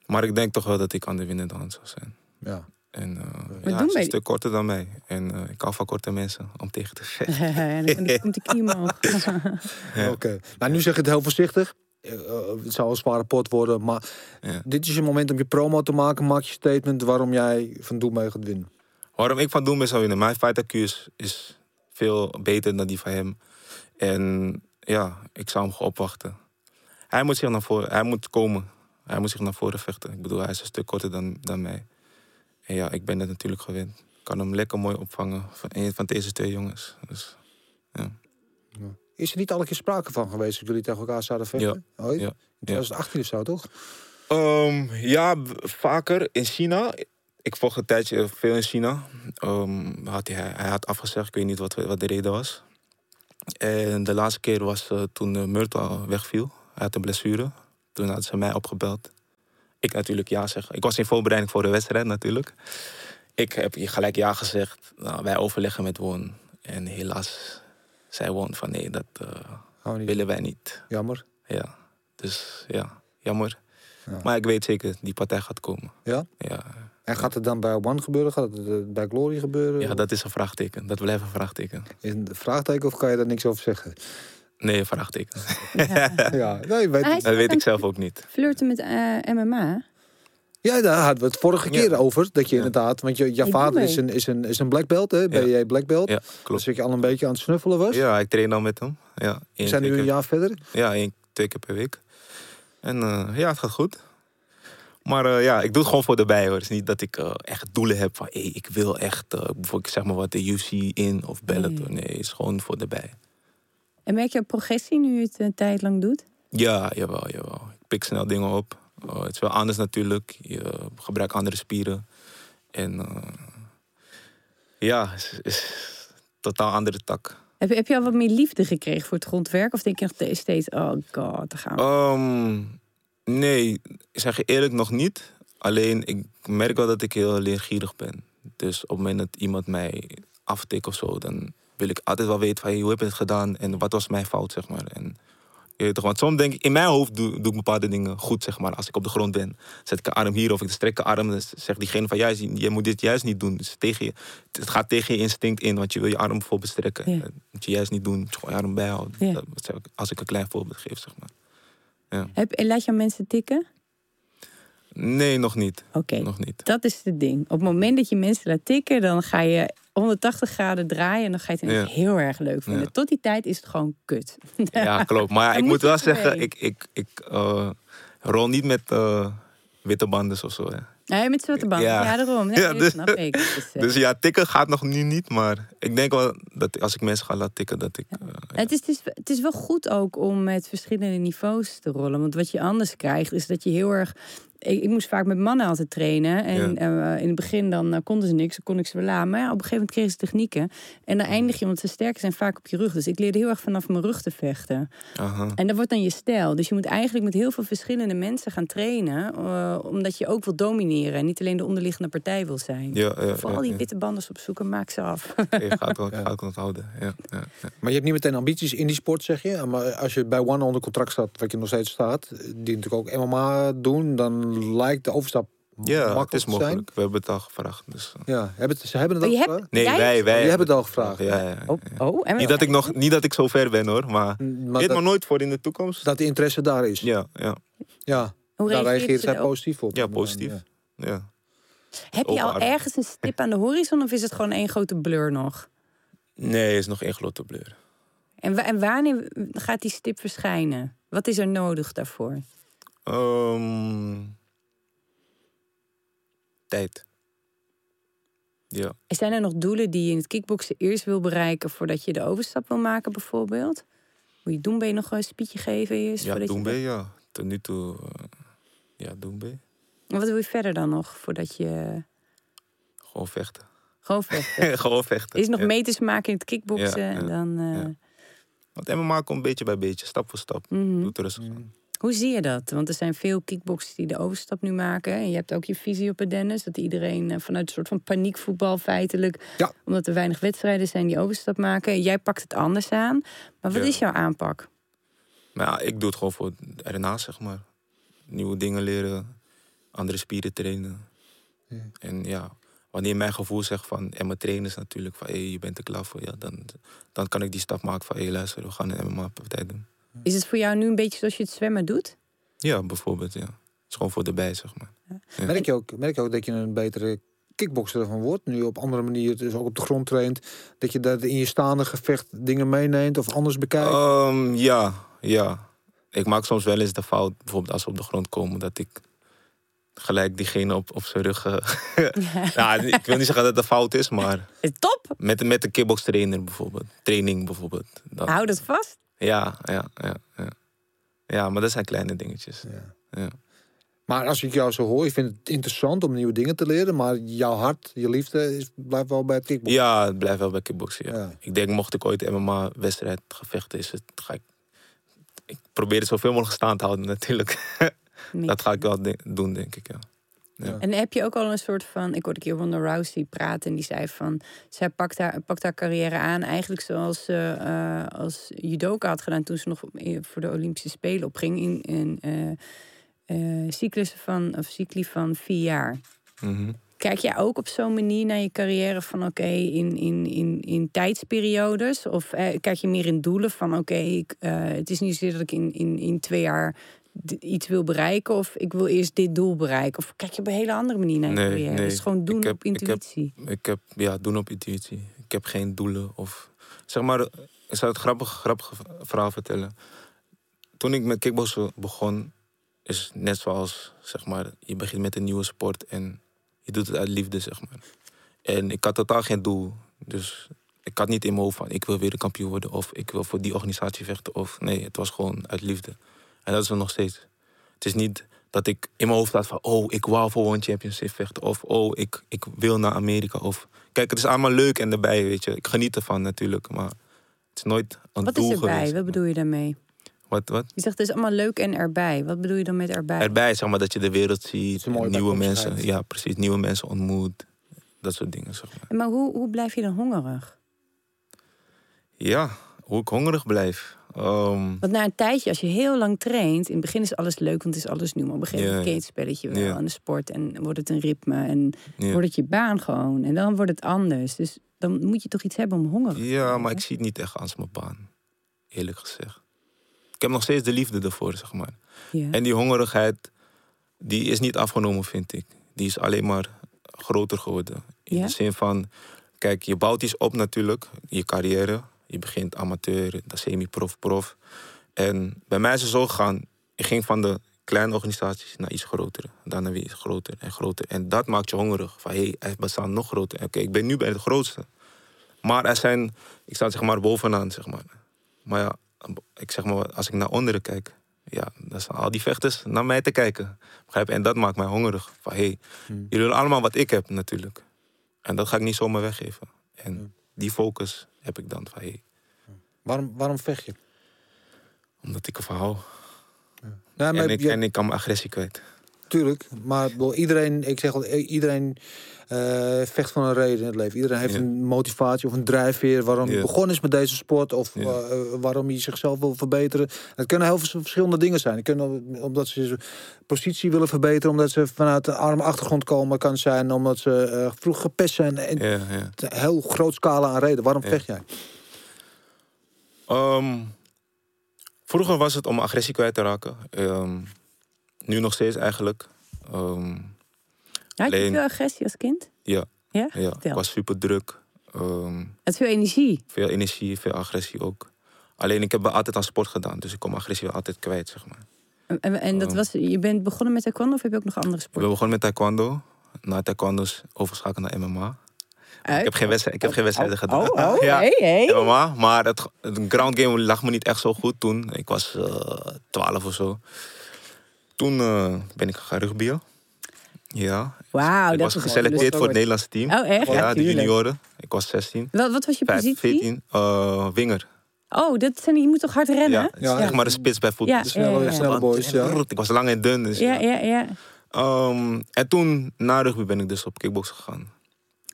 Maar ik denk toch wel dat ik aan de winnende hand zal zijn. Ja. En uh, ja, is een stuk korter dan mij. En eh, ik hou van korte mensen om tegen te vechten. en dan komt- de knie omhoog. Oké. Nou, nu zeg je het heel voorzichtig. Eh, het zou een zware pot worden, maar Ja. dit is je moment om je promo te maken. Maak je statement waarom jij van Doembe gaat winnen. Waarom ik van Doembe zou winnen? Mijn fight IQ is, is veel beter dan die van hem. En ja, ik zou hem opwachten. Hij moet zich naar voren, hij moet komen. Hij moet zich naar voren vechten. Ik bedoel, hij is een stuk korter dan, dan mij. En ja, ik ben het natuurlijk gewend. Ik kan hem lekker mooi opvangen van een van deze twee jongens. Dus, ja. Is er niet al een keer sprake van geweest dat jullie tegen elkaar zouden vechten? Ooit? ja, In 2018 of zo, toch? Ehm, ja, vaker in China. Ik volg een tijdje veel in China. Ehm, had hij, hij had afgezegd, ik weet niet wat, wat de reden was. En de laatste keer was eh, toen uh, Myrtle wegviel. Hij had een blessure. Toen hadden ze mij opgebeld. Ik natuurlijk ja zeggen. Ik was in voorbereiding voor de wedstrijd natuurlijk. Ik heb gelijk ja gezegd. Nou, wij overleggen met Won. En helaas zei Won van nee, dat eh, willen wij niet. Jammer. Ja, dus ja, jammer. Ja. Maar ik weet zeker, die partij gaat komen. Ja? Ja, En gaat het dan bij One gebeuren? Gaat het eh, bij Glory gebeuren? ja dat is een vraagteken. Dat blijft een vraagteken. Is een vraagteken of kan je daar niks over zeggen? Nee, een vraagteken. ja, nee, weet ik. Dat weet ik zelf ook niet. Flirten met eh, MMA. Ja, daar hadden we het vorige keer Ja. over. Dat je Ja. inderdaad, want je, jouw Hey, vader is een, is, een, is een black belt, hè? Ben jij black belt? Ja, Dus klopt. dat je al een beetje aan het snuffelen was. Ja, ik train al met hem. Ja, We zijn nu een jaar verder. Ja, één, twee keer per week. En eh, ja, het gaat goed. Maar eh, ja, ik doe het gewoon voor de bij hoor. Het is niet dat ik eh, echt doelen heb van... Hey, ik wil echt, eh, bijvoorbeeld zeg maar wat, de UFC in of Bellator. Nee, het is gewoon voor de bij. En merk je progressie nu je het een tijd lang doet? Ja, jawel, jawel. Ik pik snel dingen op. Eh, het is wel anders natuurlijk. Je gebruikt andere spieren. En eh, ja, het is, totaal andere tak. Heb, je- heb je al wat meer liefde gekregen voor het grondwerk? Of denk je nog steeds, oh god, daar gaan we. Ehm, nee, ik zeg je eerlijk nog niet. Alleen ik merk wel dat ik heel leergierig ben. Dus op het moment dat iemand mij aftikt of zo, dan wil ik altijd wel weten van hey, hoe heb je het gedaan en wat was mijn fout, zeg maar. En, weet toch, want soms denk ik, in mijn hoofd doe, doe ik bepaalde dingen goed, zeg maar. Als ik op de grond ben, zet ik een arm hier of ik strek een arm, dan zegt diegene van ja, je je moet dit juist niet doen. Dus tegen je, het gaat tegen je instinct in, want je wil je arm bijvoorbeeld strekken. Ja. Dat moet je juist niet doen, moet je gewoon je arm bijhouden. Ja. Dat, zeg ik, als ik een klein voorbeeld geef, zeg maar. Heb, en laat je mensen tikken? Nee, nog niet. Oké, Nog niet. dat is het ding. Op het moment dat je mensen laat tikken, dan ga je 180 graden draaien en dan ga je het ineens Ja. heel erg leuk vinden. Ja. Tot die tijd is het gewoon kut. Ja, klopt. Maar ik moet moet wel zeggen, mee. ik, ik, ik eh, rol niet met eh, witte banden of zo. Nee, met zwarte banden. Ja, Ja. daarom. Nee, Ja, dus- snap ik. Dus, eh, Dus ja, tikken gaat nog nu niet. Maar ik denk wel dat als ik mensen ga laten tikken, dat ik... Het is, het, is, het is wel goed ook om met verschillende niveaus te rollen. Want wat je anders krijgt, is dat je heel erg. Ik, ik moest vaak met mannen altijd trainen. En eh, in het begin dan eh, konden ze niks, dan kon ik ze wel aan. Maar ja, op een gegeven moment kregen ze technieken. En dan eindig je, want ze sterk zijn, vaak op je rug. Dus ik leerde heel erg vanaf mijn rug te vechten. Aha. En dat wordt dan je stijl. Dus je moet eigenlijk met heel veel verschillende mensen gaan trainen. eh, omdat je ook wil domineren. En niet alleen de onderliggende partij wil zijn. Ja, ja, Vooral ja, die ja. witte banden opzoeken, maak ze af. Ik ga het wel, onthouden. Ja, ja, ja. Maar je hebt niet meteen ambities in die sport, zeg je. Maar als je bij One onder contract staat, wat je nog steeds staat, die natuurlijk ook MMA doen, dan lijkt de overstap Ja, het makkelijk is te zijn. mogelijk. We hebben het al gevraagd. Dus, eh. Ja, hebben het, ze hebben het Maar al gevraagd? hebt- Nee, Jij- wij, wij. Hebt het al gevraagd. Ja, ja, ja. Oh, oh en Niet, dat ik nog, niet dat ik zo ver ben hoor, maar... Maar Weet dat, maar nooit voor in de toekomst. dat de interesse daar is. Ja, ja, Ja, Hoe daar reageert zij positief op. ja, positief. Ja. Ja. Heb je al ergens een stip aan de horizon of is het gewoon één grote blur nog? Nee, is nog één grote blur. En, en wanneer gaat die stip verschijnen? Wat is er nodig daarvoor? Ehm, tijd. Ja. Zijn er nog doelen die je in het kickboksen eerst wil bereiken voordat je de overstap wil maken, bijvoorbeeld? Moet je Doembe nog een spietje geven eerst? Ja, je Doembe, ja. Tot nu toe, eh, ja, Doembe. En Wat wil je verder dan nog voordat je Gewoon vechten. gewoon vecht? Gewoon vechten. Is nog ja. meters maken in het kickboksen Ja, ja, en dan. eh, ja. Want MMA komt beetje bij beetje, stap voor stap. mhm. Doe het rustig aan. Hoe zie je dat? Want er zijn veel kickboxers die de overstap nu maken. En je hebt ook je visie op het Dennis. Dat iedereen eh, vanuit een soort van paniekvoetbal feitelijk... Ja. omdat er weinig wedstrijden zijn die overstap maken. Jij pakt het anders aan. Maar wat Ja. is jouw aanpak? Ja, ik doe het gewoon voor ernaast, zeg maar. Nieuwe dingen leren, andere spieren trainen. En ja, wanneer mijn gevoel zegt van... En mijn trainers natuurlijk, van hey, je bent er klaar voor. Ja, dan, dan kan ik die stap maken van... Hé, hey, luister, we gaan een MMA-partij doen. Is het voor jou nu een beetje zoals je het zwemmen doet? Ja, bijvoorbeeld, ja. Het is gewoon voor de bij, zeg maar. Ja. Merk, je ook, merk je ook dat je een betere kickbokser ervan wordt? Nu op andere manier, dus ook op de grond traint. Dat je dat in je staande gevecht dingen meeneemt of anders bekijkt? Ehm, ja, ja. Ik maak soms wel eens de fout, bijvoorbeeld als we op de grond komen, dat ik gelijk diegene op, op zijn rug. eh, nou, ik wil niet zeggen dat het een fout is, maar Top! met, met een kickbox trainer bijvoorbeeld. Training bijvoorbeeld. Dan, Hou dat vast. Ja, ja, ja, ja. Ja, maar dat zijn kleine dingetjes. Ja. Ja. Maar als ik jou zo hoor, je vindt het interessant om nieuwe dingen te leren, maar jouw hart, je liefde, is, blijft wel bij het kickboksen. Ja, het blijft wel bij kickboksen. Ja. Ja. Ik denk, mocht ik ooit MMA-wedstrijd gevechten, is het, ga ik. Ik probeer het zoveel mogelijk staan te houden, natuurlijk. dat ga ik wel de- doen, denk ik. Ja. En heb je ook al een soort van... Ik hoorde een keer Ronda Rousey praten en die zei van... Zij pakt haar, pakt haar carrière aan eigenlijk zoals ze eh, als judoka had gedaan... toen ze nog voor de Olympische Spelen opging in een eh, cyclussen van, of cycli van vier jaar. Mhm. Kijk jij ook op zo'n manier naar je carrière van oké, in, in, in, in tijdsperiodes? Of eh, kijk je meer in doelen van oké, het is niet zozeer dat ik in, in, in twee jaar iets wil bereiken of ik wil eerst dit doel bereiken? Of kijk je op een hele andere manier naar je Nee, carrière? gewoon doen heb- op ik heb- intuïtie. Ik heb, ja, doen op intuïtie. Ik heb geen doelen of... Zeg maar, ik zal het grappig, grappig verhaal vertellen. Toen ik met kickboksen begon, is net zoals, zeg maar, je begint met een nieuwe sport en je doet het uit liefde, zeg maar. En ik had totaal geen doel. Dus ik had niet in mijn hoofd van, ik wil weer de kampioen worden of ik wil voor die organisatie vechten. Of nee, het was gewoon uit liefde. En dat is er nog steeds. Het is niet dat ik in mijn hoofd had van, oh, ik wou voor One Championship vechten. Of, oh, ik, ik wil naar Amerika. Of, kijk, het is allemaal leuk en erbij, weet je. Ik geniet ervan natuurlijk, maar het is nooit een Wat doel is erbij? geweest. Wat bedoel je daarmee? Wat, wat? Je zegt het is allemaal leuk en erbij. Wat bedoel je dan met erbij? Erbij, zeg maar, dat je de wereld ziet. Nieuwe mensen, ja, precies. Nieuwe mensen ontmoet. Dat soort dingen, zeg maar. Maar hoe, hoe blijf je dan hongerig? Ja, hoe ik hongerig blijf. Ehm, Want na een tijdje, als je heel lang traint, in het begin is alles leuk, want het is alles nieuw. Maar op een gegeven moment het spelletje wel Ja. en de sport en wordt het een ritme en wordt het je baan gewoon. En dan wordt het anders. Dus dan moet je toch iets hebben om hongerig te ja, maar ik zie het niet echt als mijn baan. Eerlijk gezegd. Ik heb nog steeds de liefde ervoor, zeg maar. En die hongerigheid, die is niet afgenomen, vind ik. Die is alleen maar groter geworden. In de zin van, kijk, je bouwt iets op natuurlijk, je carrière. Je begint amateur, dan semi-prof, prof. En bij mij is het zo gegaan, ik ging van de kleine organisaties naar iets groter. Daarna weer iets groter en groter. En dat maakt je hongerig. Van, hé, hey, hij bestaat nog groter. Oké, ik ben nu bij de grootste. Maar er zijn, ik sta zeg maar bovenaan, zeg maar. Maar ja, ik zeg maar, als ik naar onderen kijk, ja, dan staan al die vechters naar mij te kijken. Begrijp? En dat maakt mij hongerig. Van hé, hey, jullie willen allemaal wat ik heb natuurlijk. En dat ga ik niet zomaar weggeven. En die focus heb ik dan van hey, Waarom, waarom vecht je? omdat ik ervan hou. Nou, maar En ik, je- en ik kan mijn agressie kwijt. Tuurlijk, maar iedereen, ik zeg al, iedereen eh, vecht van een reden in het leven. Iedereen heeft Ja. een motivatie of een drijfveer waarom hij begonnen is met deze sport of Ja. eh, waarom hij zichzelf wil verbeteren. Het kunnen heel veel verschillende dingen zijn. Het kunnen omdat ze positie willen verbeteren, omdat ze vanuit een arme achtergrond komen, kan zijn omdat ze eh, vroeg gepest zijn. En heel groot scala aan reden. Waarom vecht jij? Ehm, vroeger was het om agressie kwijt te raken. Ehm, nu nog steeds eigenlijk. Ehm, Had je alleen- veel agressie als kind? ja, Ja? ja. Ik was super druk. Ehm, Het veel energie. veel energie, veel agressie ook. Alleen ik heb altijd aan sport gedaan, dus ik kom agressie wel altijd kwijt, zeg maar. En, dat Oh. was, je bent begonnen met taekwondo of heb je ook nog andere Ik sporten? ben begonnen met taekwondo. Na taekwondo is overschakeld naar MMA. Uit? Ik heb geen, wedstrijd, ik heb geen wedstrijden gedaan. Oh, oh, ja, hey, hey. MMA, maar het, het ground game lag me niet echt zo goed toen. Ik was eh 12 of zo. Toen eh, ben ik gaan rugbyen. Ja. Wauw, ik dat was is geselecteerd voor het. Nederlandse team. Oh, echt? Ja, de tuurlijk. junioren. Ik was 16. Wat, wat was je 5, positie? 14. eh, winger. Oh, dat zijn, je moet toch hard rennen? Ja, Ja. zeg maar een spits bij voetbal. Ja, Dus, Snelle, ja, ja. snelle boys, ja. Ik was lang en dun. Dus, Ja, ja. ja, ja. Ehm, en toen, na rugby, ben ik dus op kickbox gegaan.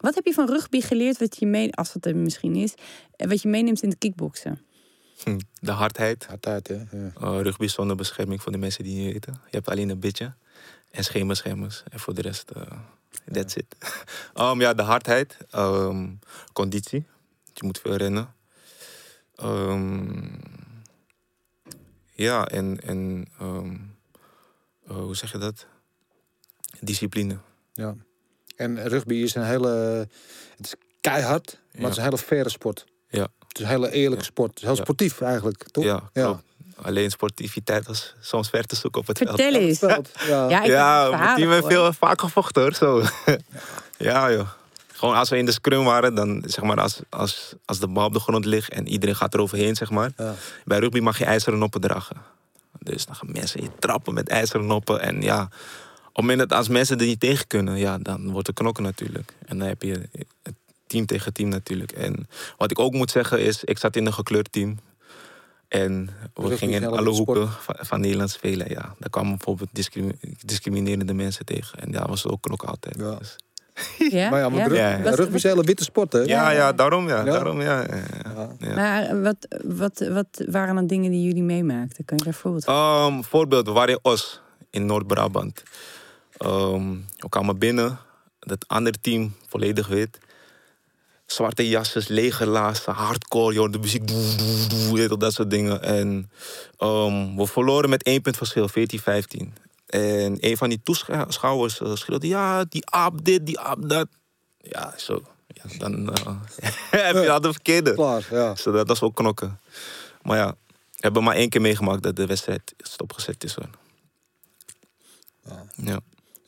Wat heb je van rugby geleerd, wat je mee, als dat er misschien is, en wat je meeneemt in het kickboksen? Hm, De hardheid. Altijd, hè? Ja. Uh, rugby zonder bescherming voor de mensen die niet weten. Je hebt alleen een bitje en scheenbeschermers. En voor de rest, eh that's it. Um, ja, de hardheid. ehm, conditie. Je moet veel rennen. Ehm, ja, en, en ehm, eh, hoe zeg je dat? Discipline. Ja. En rugby is een hele. Het is keihard, maar het is een hele faire sport. Ja. Het is een hele eerlijke sport. Het is heel Ja. sportief eigenlijk, toch? Ja, klopt. Alleen sportiviteit was soms ver te zoeken op het veld. Vertel eens. Veld, Ja. Ja, ik ja, heb mijn verhalen team heeft voor. veel vaak gevochten hoor. Zo. ja, joh. Gewoon als we in de scrum waren, dan zeg maar als, als, als de bal op de grond ligt en iedereen gaat er overheen, zeg maar. Ja. Bij rugby mag je ijzeren noppen dragen. Dus dan gaan mensen je trappen met ijzeren noppen. En ja, op het moment dat als mensen er niet tegen kunnen, ja, dan wordt er knokken natuurlijk. En dan heb je het team tegen team natuurlijk. En wat ik ook moet zeggen is, ik zat in een gekleurd team. En we Rugby gingen in alle hoeken van, van Nederland spelen. Ja, daar kwamen bijvoorbeeld discrimi- discriminerende mensen tegen. En daar was het ook knokken altijd. Ja. Dus- Ja? Maar ja, maar Ja? rug- Ja, rugby is een hele witte sport, hè? ja, ja, daarom ja. Ja. Daarom, ja. Maar wat, wat, wat waren dan dingen die jullie meemaakten? Kan je daar voorbeeld van? Ehm, voorbeeld, we waren in Os, in Noord-Brabant. Ehm, we kwamen binnen, het andere team, volledig wit. Zwarte jasjes, legerlaarzen, hardcore, joh, de muziek, doe, doe, doe, dat soort dingen. En ehm, we verloren met één punt verschil, 14-15. En een van die toeschouwers uh, schreeuwde, ja, die aap dit, die aap dat. Ja, zo. Ja, dan eh, heb je al de verkeerde. Klaar, ja. Dus dat was ook knokken. Maar ja, we hebben maar één keer meegemaakt dat de wedstrijd stopgezet is. Hoor. Ja.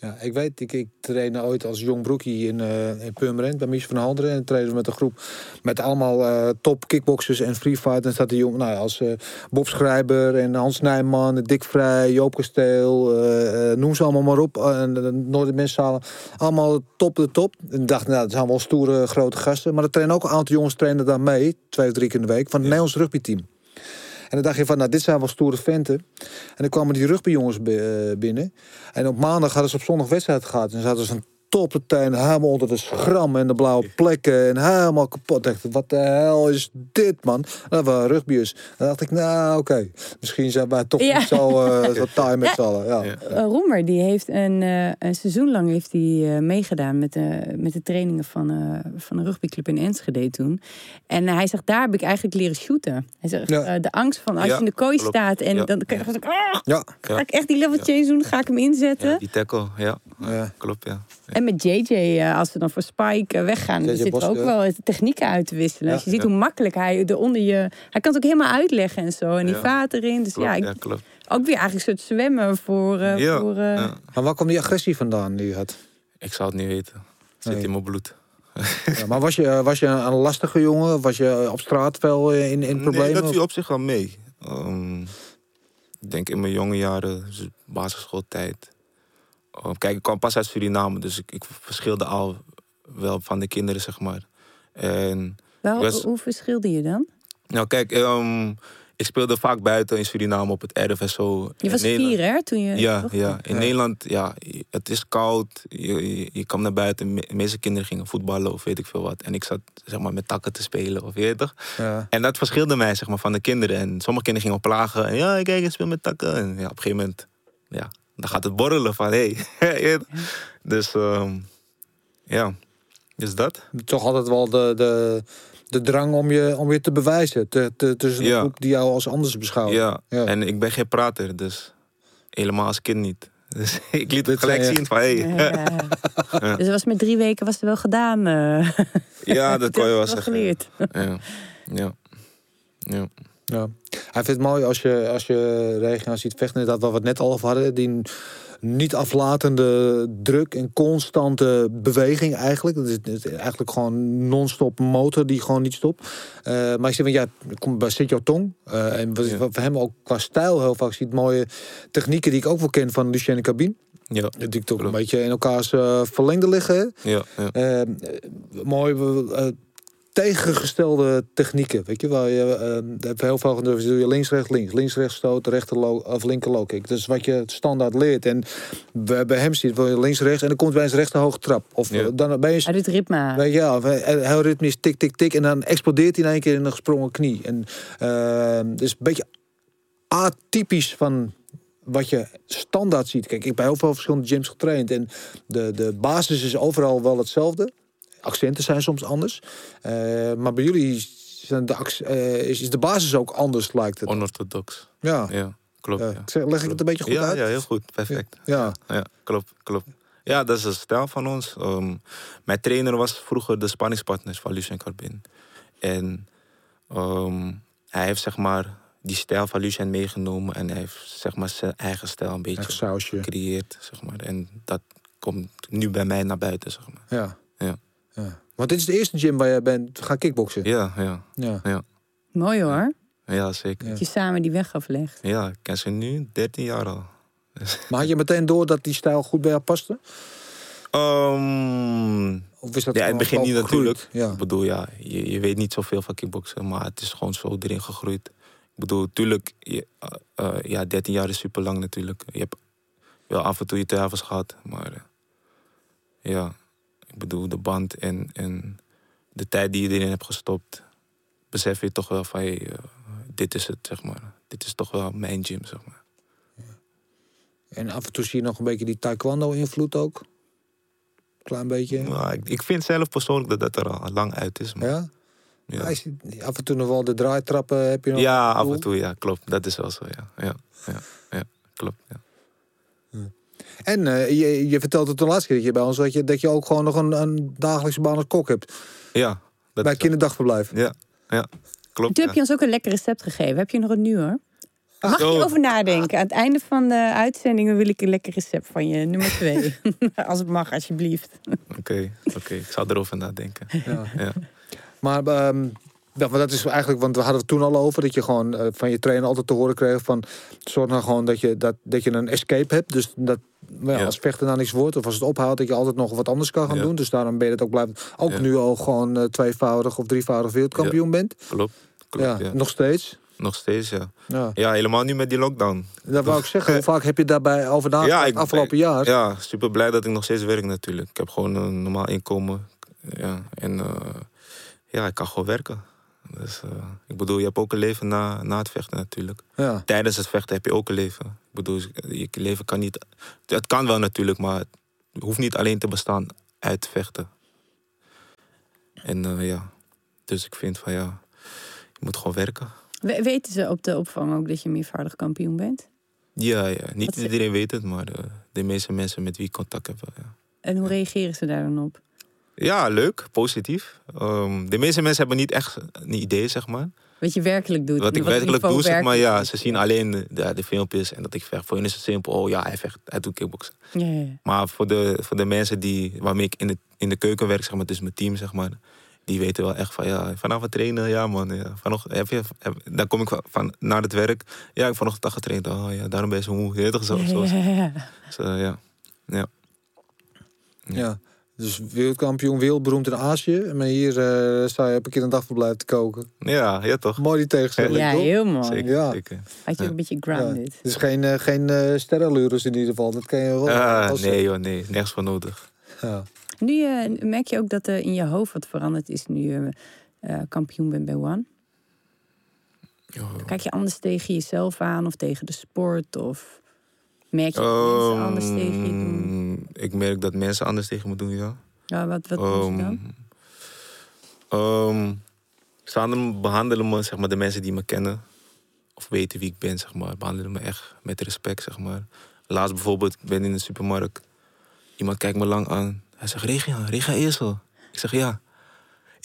Ja, ik weet, ik, ik trainde ooit als jong broekie in, eh in Purmerend bij Mies van Halderen. En trainen we met een groep met allemaal eh, top kickboxers en free fight. En staat die jong, nou ja, als eh, Bob Schrijber en Hans Nijman, Dick Vrij, Joop Kasteel, noem ze allemaal maar op. En de Noordermenszalen, allemaal top de top. En ik dacht, nou, dat zijn wel stoere grote gasten. Maar er trainen ook een aantal jongens trainen daar mee, twee of drie keer in de week, van het Nederlands rugbyteam. En dan dacht je van, nou, dit zijn wel stoere venten. En dan kwamen die rugbyjongens eh, binnen. En op maandag hadden ze op zondag wedstrijd gehad. En ze van top de tuin, helemaal onder de schram en de blauwe plekken. En helemaal kapot. Ik dacht, wat de hel is dit, man? Dat waren rugbyers. Dan dacht ik, nou, oké. Misschien zijn wij toch Ja. niet zo, eh zo taai met z'n allen. Ja. Ja. Eh, Roemer, die heeft een, eh, een seizoen lang heeft hij, meegedaan met de, met de trainingen van, van een rugbyclub in Enschede toen. En hij zegt, daar heb ik eigenlijk leren shooten. Hij zegt, Ja. de angst van als Ja, je in de kooi klopt. staat en Ja. dan kan je gewoon zo, ah, Ja. ga ik echt die level change doen, ga ik hem inzetten. Ja, die tackle, ja. Ja. Klopt, ja. En met JJ, eh, als ze dan voor Spike eh, weggaan, dan zit er ook wel technieken uit te wisselen. Ja. Als je ziet Ja. hoe makkelijk hij eronder je... Hij kan het ook helemaal uitleggen en zo. En die Ja. vaat erin. Dus Klopt, ja, ik- ja, klopt. ook weer eigenlijk een soort zwemmen voor... eh, Ja, voor eh, ja. Maar waar kwam die agressie vandaan die je had? Ik zou het niet weten. Zit Nee. in mijn bloed. Ja, maar was je, was je een lastige jongen? Was je op straat wel in, in problemen? Nee, dat viel op zich wel mee. Ehm, ik denk in mijn jonge jaren, dus basisschooltijd. Oh, kijk, ik kwam pas uit Suriname, dus ik, ik verschilde al wel van de kinderen, zeg maar. En, wel, was- Hoe verschilde je dan? nou kijk, ehm, ik speelde vaak buiten in Suriname op het erf en zo. Je was Nederland- vier, hè? Toen je, Ja, ja, in Ja. Nederland, ja, het is koud. Je, je, je kwam naar buiten. De meeste kinderen gingen voetballen of weet ik veel wat. En ik zat zeg maar, met takken te spelen of weet je toch? Ja. En dat verschilde mij zeg maar, van de kinderen. En sommige kinderen gingen op plagen. En ja, kijk, ik speel met takken. En ja, op een gegeven moment, ja, dan gaat het borrelen van hé. Hey. dus ehm, ja, dus dat. toch altijd wel de, de, de drang om je, om je te bewijzen. Te, te, tussen een Ja. groep die jou als anders beschouwt. Ja. Ja. en ik ben geen prater, dus helemaal als kind niet. Dus ik liet het gelijk je. zien van hé. Ja, ja. Dus was met drie weken was het wel gedaan. eh. Ja, dat kon je wel wel zeggen. geleerd. Ja, ja. ja. Ja. Hij vindt het mooi als je, als je Regina ziet vechten. Dat wat we het net al hadden. Die niet aflatende druk en constante beweging eigenlijk. Dat is, eigenlijk gewoon non-stop motor die gewoon niet stopt. Eh, maar ik zeg van ja, komt bij Tong. Eh en wat, voor hem ook qua stijl heel vaak ziet. Mooie technieken die ik ook wel ken van Lucien Cabine. Ja, Die ik toch een beetje in elkaars eh, verlengde liggen. ja, ja. Mooi tegengestelde technieken. Weet je wel, je eh, hebt heel veel van doe je links, rechts, links, links, rechts stoot, rechter low, of linker low kick. Dat is wat je standaard leert. En bij, bij hem ziet je links, rechts en dan komt bij eens rechter hoge trap. Of Ja. eh, dan ben je Hij doet ritme. Weet je wel, eh, heel ritmisch tik, tik, tik. En dan explodeert hij in één keer in een gesprongen knie. En eh, dus een beetje atypisch van wat je standaard ziet. Kijk, ik heb bij heel veel verschillende gyms getraind. En de, de basis is overal wel hetzelfde. Accenten zijn soms anders. Eh, maar bij jullie zijn de, eh, is, de basis ook anders, lijkt het. Onorthodox. Ja. Ja, klopt. Ja. Zeg, leg ik het een beetje goed ja, uit? ja, heel goed. Perfect. Ja. Ja, klopt, klopt. Ja, dat is een stijl van ons. Ehm, mijn trainer was vroeger de spanningspartner van Lucien Carbin. En ehm, hij heeft zeg maar die stijl van Lucien meegenomen en hij heeft zeg maar zijn eigen stijl een beetje gecreëerd, zeg maar. En dat komt nu bij mij naar buiten, zeg maar. Ja. Ja. Ja. Want dit is de eerste gym waar je bent gaan kickboksen. Ja, ja, Ja. Mooi hoor. ja, zeker. Ja. Dat je samen die weg aflegt. Ja, ik ken ze nu 13 jaar al. Maar had je meteen door dat die stijl goed bij jou paste? Ehm, Of is dat ja, in het begin niet gegroeid? natuurlijk. Ja. Ik bedoel, ja, je, je weet niet zoveel van kickboksen, maar het is gewoon zo erin gegroeid. Ik bedoel, tuurlijk, je, eh, eh, ja, 13 jaar is super lang natuurlijk. Je hebt wel af en toe je twijfels gehad, maar eh, ja, ik bedoel, de band en, en de tijd die je erin hebt gestopt, besef je toch wel van, hey, eh, dit is het, zeg maar. Dit is toch wel mijn gym, zeg maar. En af en toe zie je nog een beetje die taekwondo-invloed ook. Klein beetje. Maar ik, ik vind zelf persoonlijk dat dat er al lang uit is. Maar, Ja? ja. Je af en toe nog wel de draaitrappen heb je nog. Ja, af en toe, ja, klopt. Dat is wel zo, ja. Ja, ja, ja klopt. Ja. En eh, je, je vertelt het de laatste keer dat je bij ons dat je, dat je ook gewoon nog een, een dagelijkse baan als kok hebt. ja dat bij kinderdagverblijf. Ja, ja, klopt. Toen heb je ons ook een lekker recept gegeven. Heb je nog een nu hoor? Mag Zo. je over nadenken? Aan het einde van de uitzending wil ik een lekker recept van je. Nummer twee. Als het mag, alsjeblieft. Oké, oké. Ik zal erover nadenken. Ja. Ja. Maar ehm, ja, maar dat is eigenlijk, want we hadden het toen al over dat je gewoon eh, van je trainer altijd te horen kreeg van zorg nou gewoon dat je, dat, dat je een escape hebt. Dus dat nou ja, Ja. als vechten nou niks wordt of als het ophoudt, dat je altijd nog wat anders kan gaan Ja. doen. Dus daarom ben je het ook blijven. Ook nu al gewoon eh, tweevoudig of drievoudig wereldkampioen bent. Klopt. Klopt, Ja, ja. nog steeds. Nog steeds, ja. Ja. Ja, helemaal nu met die lockdown. Dat wou ik zeggen. Hoe vaak heb je daarbij over Ja, ik- afgelopen jaar? Ja, super blij dat ik nog steeds werk natuurlijk. Ik heb gewoon een normaal inkomen. Ja, en eh, ja, ik kan gewoon werken. Dus, eh, ik bedoel, je hebt ook een leven na, na het vechten natuurlijk. Ja. Tijdens het vechten heb je ook een leven. Ik bedoel, je leven kan niet... Het kan wel natuurlijk, maar het hoeft niet alleen te bestaan uit vechten. En eh, ja, dus ik vind van ja, je moet gewoon werken. We- weten ze op de opvang ook dat je meervoudig kampioen bent? Ja, ja. Niet Wat ze- iedereen weet het, maar de, de meeste mensen met wie ik contact heb, wel, ja. En hoe reageren ze daar dan op? Ja, leuk, positief. Ehm, de meeste mensen hebben niet echt een idee, zeg maar. Wat je werkelijk doet. Wat ik werkelijk doe, zeg maar, ja. Ze zien alleen de, de, filmpjes en dat ik vecht. Voor hen is het simpel. Oh ja, hij vecht, hij doet kickboksen. Ja, ja, ja. Maar voor de, voor de mensen die, waarmee ik in de, in de keuken werk, zeg maar, dus mijn team, zeg maar. Die weten wel echt van, ja, vanavond trainen, ja man. Ja. Vanochtend, heb je, heb- dan kom ik van, van naar het werk. Ja, ik heb vanochtend dag getraind. Oh ja, daarom ben je zo moe. Je toch zo? zo, Ja, zo. ja, ja. Ja. Ja. Ja. Dus wereldkampioen, wereldberoemd in Azië. Maar hier eh, sta je op een keer een dagverblijf te koken. Ja, ja toch? Mooi die tegenstelling, Ja, toch? heel mooi. Zeker, Ja. zeker. Had je een beetje grounded. Het is geen, eh geen eh sterrenlures in ieder geval. Dat kan je wel. Ah, als- nee joh, nee. Nergens voor nodig. Ja. Nu merk je ook dat er in je hoofd wat veranderd is nu je eh, kampioen bent bij One. Kijk je anders tegen jezelf aan of tegen de sport? Of merk je dat mensen anders tegen je doen? Ehm, Ik merk dat mensen anders tegen me doen, ja. Ja, wat wat doen ze Ehm, dan? ehm, ze anderen behandelen me, zeg maar, de mensen die me kennen. Of weten wie ik ben, zeg maar. Behandelen me echt met respect, zeg maar. Laatst bijvoorbeeld, ik ben in de supermarkt. Iemand kijkt me lang aan. Hij zegt, Regia, Regia Eersel. Ik zeg, ja.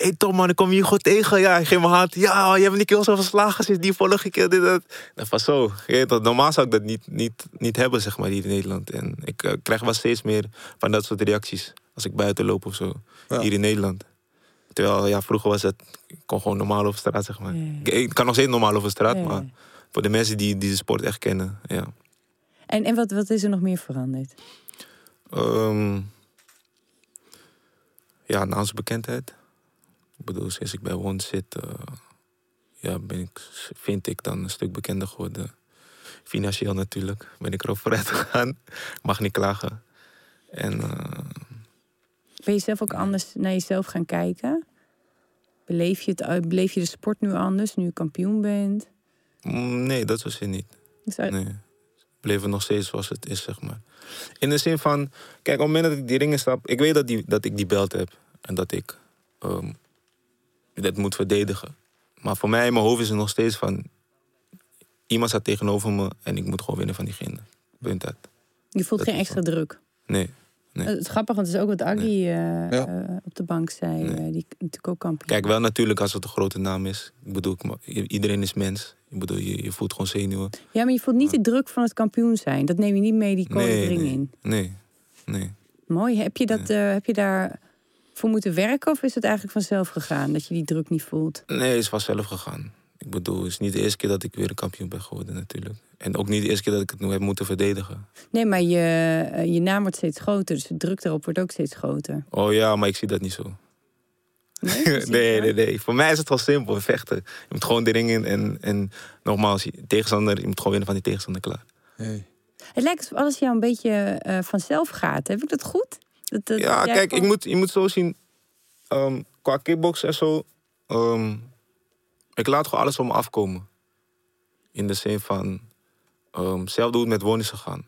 Hé hey, Tom man, ik kom je hier goed tegen. Ja, ik geef mijn hand. Ja, je hebt die keer zo verslagen sinds die vorige keer. Dit, dat. Dat was zo. Dat, normaal zou ik dat niet, niet, niet hebben, zeg maar, hier in Nederland. En ik eh, krijg wel steeds meer van dat soort reacties. Als ik buiten loop of zo. Ja. Hier in Nederland. Terwijl, ja, vroeger was het... Ik kon gewoon normaal over straat, zeg maar. Ik, ik kan nog steeds normaal over straat, maar... Voor de mensen die, die de sport echt kennen, ja. En, en wat, wat is er nog meer veranderd? Ehm, ja, naamsbekendheid. Ik bedoel, sinds ik bij Won zit, eh, ja, ben ik, vind ik dan een stuk bekender geworden. Financieel natuurlijk ben ik erop vooruit gegaan. Mag niet klagen. En eh, Ben je zelf ook anders naar jezelf gaan kijken? Beleef je, het, uit- beleef je de sport nu anders, nu je kampioen bent? mm, nee, dat was het niet. Dat- Nee. Bleef nog steeds zoals het is, zeg maar. In de zin van, kijk, op het moment dat ik die ringen stap, ik weet dat, die, dat ik die belt heb en dat ik dat moet verdedigen. Maar voor mij in mijn hoofd is het nog steeds van, iemand staat tegenover me en ik moet gewoon winnen van diegene. Punt uit. Je voelt Dat geen extra druk. Nee. Nee. Het is grappig, want het is ook wat Aggie eh, Ja. eh, op de bank zei. Nee. eh, die natuurlijk ook kampioen. Kijk, wel natuurlijk als het een grote naam is. Ik bedoel, iedereen is mens. Ik bedoel, je, je voelt gewoon zenuwen. Ja, maar je voelt niet de druk van het kampioen zijn. Dat neem je niet mee die nee. in. Nee, nee. Mooi. Heb je, dat, eh, heb je daar voor moeten werken of is het eigenlijk vanzelf gegaan dat je die druk niet voelt? Nee, het is vanzelf gegaan. Ik bedoel, het is niet de eerste keer dat ik weer een kampioen ben geworden natuurlijk. En ook niet de eerste keer dat ik het nu heb moeten verdedigen. Nee, maar je, eh, je naam wordt steeds groter, dus de druk erop wordt ook steeds groter. Oh ja, maar ik zie dat niet zo. Nee, nee, het nee. Voor mij is het wel simpel, vechten. Je moet gewoon de ring in en, en nogmaals, je- tegenstander, je moet gewoon winnen van die tegenstander klaar. Nee. Het lijkt alsof alles jou een beetje eh, vanzelf gaat. Heb ik dat goed? Dat, dat Ja, kijk, ik moet, je moet zo zien, ehm, qua kickbox en zo, ehm, ik laat gewoon alles op me afkomen. In de zin van, ehm zelf hoe het met wonen is gegaan.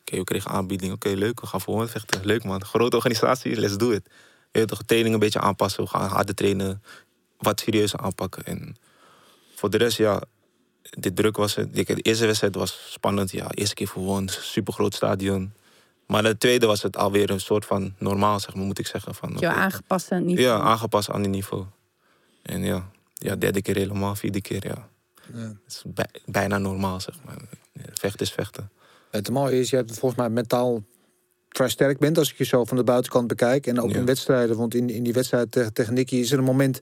Oké, we kregen aanbieding, oké, leuk, we gaan voor wonen vechten. Leuk man, grote organisatie, let's do it. Je weet toch, training een beetje aanpassen, we gaan harder trainen, wat serieuzer aanpakken. En voor de rest, ja, de druk was het. De eerste wedstrijd was spannend, ja, eerste keer voor wonen, super groot stadion. Maar de tweede was het alweer een soort van normaal, zeg maar, moet ik zeggen. Van, oké. aangepast aan het niveau. Ja, aangepast aan die niveau. En ja, ja, derde keer helemaal, vierde keer, ja. Het is bij- bijna normaal, zeg maar. Vechten is vechten. Het mooie is, je hebt volgens mij mentaal vrij sterk bent als ik je zo van de buitenkant bekijk. En ook Ja. in wedstrijden, want in, in die wedstrijd tegen, tegen Nicky is er een moment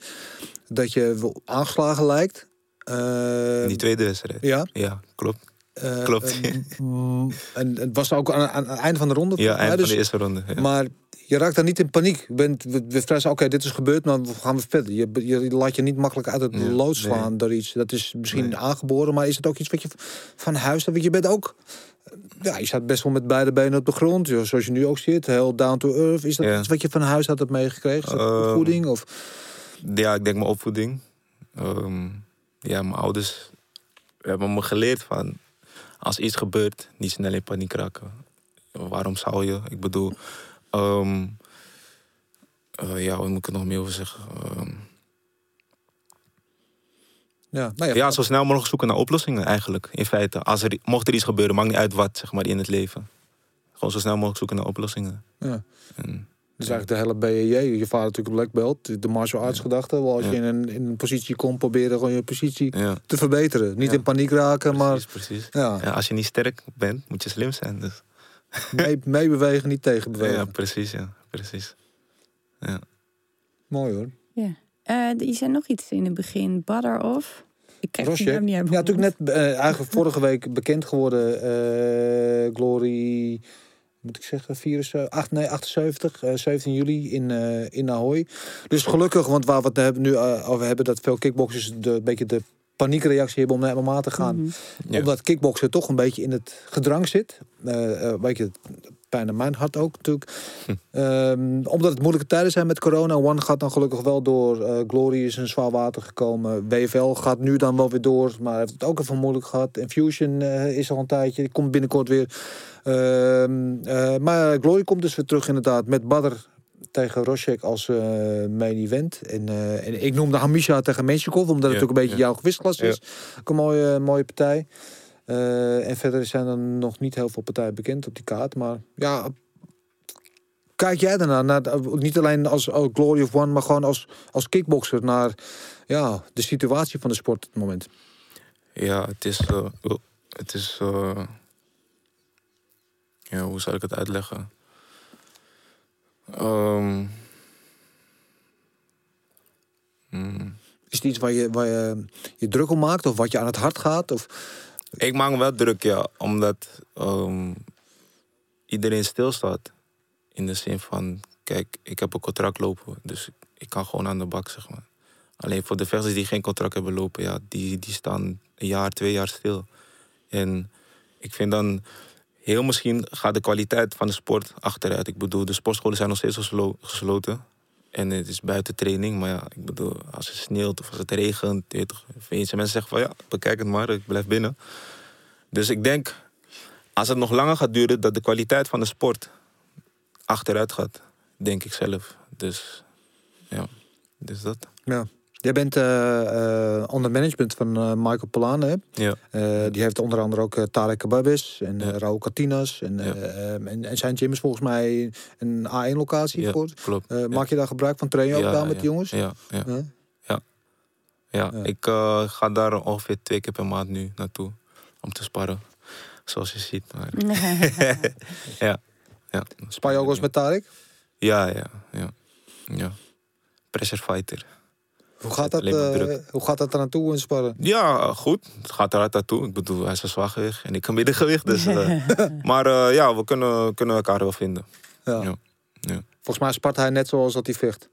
dat je aangeslagen lijkt. Eh, In die tweede wedstrijd. ja. Ja, klopt. Eh, klopt. mm, en het was ook aan, aan het einde van de ronde. Ja, volgens mij, eind van dus- de eerste ronde. Ja. Maar je raakt dan niet in paniek. Je bent, we, we oké, dit is gebeurd, maar we gaan we verder. Je, je laat je niet makkelijk uit het Ja, lood slaan door iets. Dat is misschien Nee. aangeboren, maar is het ook iets wat je van huis hebt? Want je bent ook... Ja, je staat best wel met beide benen op de grond. Zoals je nu ook zit, heel down to earth. Is dat Ja. iets wat je van huis had hebt meegekregen? Ehm, opvoeding? Of... Ja, ik denk mijn opvoeding. Ehm, ja, mijn ouders hebben me geleerd van... als iets gebeurt, niet snel in paniek raken. Waarom zou je? Ik bedoel... ehm, eh, ja, wat moet ik er nog meer over zeggen? Ehm, Ja, nou ja, ja, zo snel mogelijk zoeken naar oplossingen eigenlijk, in feite. Als er, mocht er iets gebeuren, maakt niet uit wat, zeg maar, in het leven. Gewoon zo snel mogelijk zoeken naar oplossingen. ja. En, Dus eigenlijk de hele BJJ, je vader natuurlijk een black belt, de martial arts gedachte. Wel als Ja. je in een, in een positie komt, proberen gewoon je positie ja, te verbeteren. Niet Ja. in paniek raken, maar precies, precies. ja, Ja, als je niet sterk bent, moet je slim zijn. Dus. mee, meebewegen, niet tegenbewegen. Ja, precies, ja. Precies. Mooi hoor. Ja. Eh, je zei nog iets in het begin. Butter of? Ik die Rosje. naam niet Ja, natuurlijk net eh, eigenlijk vorige week bekend geworden. eh, Glory, moet ik zeggen, 74, 8, nee, 78, eh, 17 juli in, eh in Ahoy. Dus gelukkig, want waar we het hebben nu eh, over hebben, dat veel kickboxers de, een beetje de paniekreactie hebben om naar MMA te gaan. Mhm. Ja. Omdat kickboksen toch een beetje in het gedrang zit. Eh eh, weet je, pijn aan mijn hart ook natuurlijk. Hm. Ehm, omdat het moeilijke tijden zijn met corona. One gaat dan gelukkig wel door. Eh, Glory is in zwaar water gekomen. WFL gaat nu dan wel weer door. Maar heeft het ook even moeilijk gehad. Infusion eh, is al een tijdje. Die komt binnenkort weer. Ehm, eh, maar Glory komt dus weer terug inderdaad. Met Badr tegen Roshek als eh, main event. En, eh, en ik noemde Hamisha tegen Menshikov. Omdat het ook een beetje ja. jouw gewichtsklasse is. Ook een mooie, mooie partij. En verder zijn er nog niet heel veel partijen bekend op die kaart. Maar ja, kijk jij daarnaar? Naar, niet alleen als oh, Glory of One, maar gewoon als, als kickboxer naar ja, de situatie van de sport op het moment. Ja, het is. het is. Ja, hoe zal ik het uitleggen? Ehm, hmm. Is het iets waar je, waar je je druk om maakt? Of wat je aan het hart gaat? Of, Ik maak me wel druk, ja. Omdat ehm, iedereen stilstaat. In de zin van, kijk, ik heb een contract lopen. Dus ik, ik kan gewoon aan de bak, zeg maar. Alleen voor de vechters die geen contract hebben lopen, ja, die, die staan een jaar, twee jaar stil. En ik vind dan, heel misschien gaat de kwaliteit van de sport achteruit. Ik bedoel, de sportscholen zijn nog steeds geslo- gesloten. En het is buiten training, maar ja, ik bedoel, als het sneeuwt of als het regent, weet toch, mensen zeggen van ja, bekijk het maar, ik blijf binnen. Dus ik denk, als het nog langer gaat duren, dat de kwaliteit van de sport achteruit gaat, denk ik zelf. Dus ja, dus dat. ja. Jij bent eh, eh, onder management van eh, Michael Polane. Hè? Ja, Eh, die heeft onder andere ook uh, Tarek Kababis en Ja. Raul Katinas. En, Ja. eh, ehm, en, en zijn gym is volgens mij een A1-locatie. ja voor. klopt. Eh, Ja. Maak je daar gebruik van? Train je ook Ja, daar met ja, de jongens? Ja, ja, Ja? ja. Ja. ik eh, ga daar ongeveer twee keer per maand nu naartoe om te sparren. Zoals je ziet. Maar, ja. ja. Spaar je ook wel eens met Tarek? Ja, ja, ja. ja. Pressure fighter. Hoe gaat dat, eh, druk. hoe gaat dat er naartoe in sparren? Ja, goed. Het gaat er hard naartoe. Ik bedoel, hij is een zwaargewicht en ik kan middengewicht. Dus, eh, maar eh, ja, we kunnen, kunnen elkaar wel vinden. Ja. Ja. Ja. Volgens mij spart hij net zoals dat hij vecht.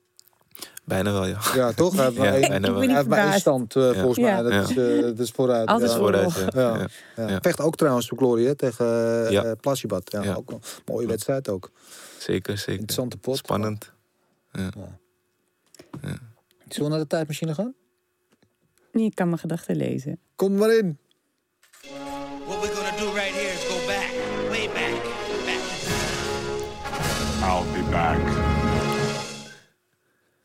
Bijna wel, ja. Ja, toch? Hij heeft maar Ja, bijna wel. hij heeft maar één stand, Ja. volgens mij. Ja. Dat, Ja. is, dat is vooruit. Altijd ja. Vooruit, ja. Ja. Ja. Ja. Ja. Vecht ook trouwens voor Glory hè, tegen Ja. Plasibat. Ja, Ja. Ook een mooie wedstrijd ook. Zeker, zeker. Interessante pot. Spannend. Zullen we naar de tijdmachine gaan? Nee, ik kan mijn gedachten lezen. Kom maar in. What we're gonna do right here is go back, way back, back. I'll be back.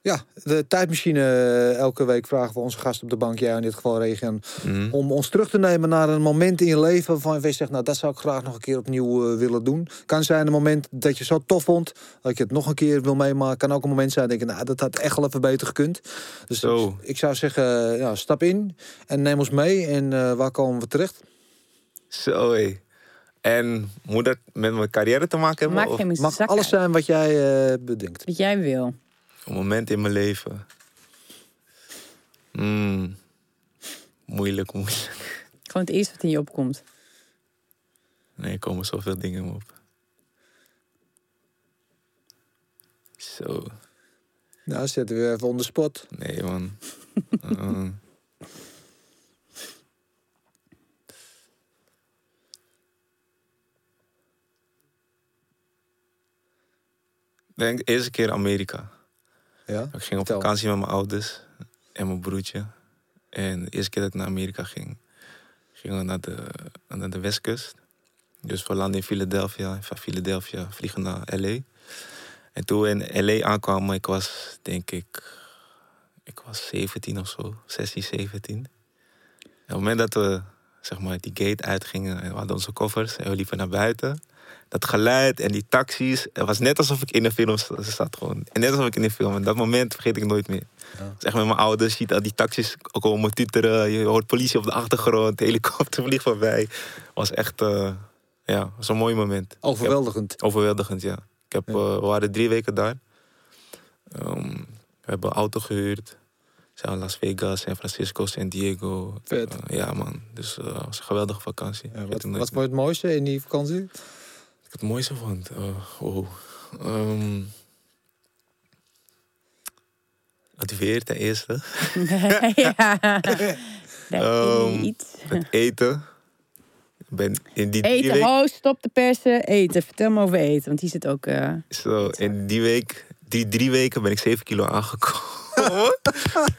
Ja, de tijdmachine. eh, Elke week vragen we onze gast op de bank, jij in dit geval Regen, Mhm. om ons terug te nemen naar een moment in je leven waarvan je zegt, nou dat zou ik graag nog een keer opnieuw eh, willen doen. Kan zijn een moment dat je zo tof vond, dat je het nog een keer wil meemaken. Kan ook een moment zijn dat je denkt, nou dat had echt wel even beter gekund. Dus Zo. ik, ik zou zeggen, ja, stap in en neem ons mee. En eh, waar komen we terecht? Zo, hé. En moet dat met mijn carrière te maken hebben? Maak of Mag alles zijn wat jij eh, bedenkt. Wat jij wil. Een moment in mijn leven? Hmm. Moeilijk, moeilijk. Gewoon het eerste wat in je opkomt. Nee, er komen zoveel dingen in me op. Zo. Nou, zetten we even on the spot. Nee, man. Ik denk de eerste keer Amerika. Ja? Ik ging op vakantie met mijn ouders en mijn broertje. En de eerste keer dat ik naar Amerika ging, gingen we naar de, naar de westkust. Dus we landden in Philadelphia. Van Philadelphia vliegen naar LA. En toen we in LA aankwamen, ik was denk ik, ik was 17 of zo, 16, 17. En op het moment dat we zeg maar, die gate uitgingen en we hadden onze koffers en we liepen naar buiten. Dat geluid en die taxis, het was net alsof ik in een film zat gewoon. En net alsof ik in een film. En dat moment vergeet ik nooit meer. Zeg met mijn ouders, je ziet al die taxis komen tuteren. Je hoort politie op de achtergrond, de helikopter vliegt voorbij. was echt, eh, ja, was een mooi moment. Overweldigend. Overweldigend, ja. Ik heb, Ja. eh, we waren drie weken daar. Ehm, we hebben een auto gehuurd. Zijn Las Vegas, San Francisco, San Diego. Vet. Eh, ja, man. Dus het was een geweldige vakantie. Ja, wat, wat vond je het mooiste in die vakantie? Wat ik het mooiste vond? Oh, wow. Ehm, het weer ten eerste. ja. Dat Ehm. Het eten. Ben in die Eten, weken... ho, stop de persen. Eten, vertel me over eten. Want die zit ook... eh, Zo, in die week, die drie weken ben ik 7 kilo aangekomen.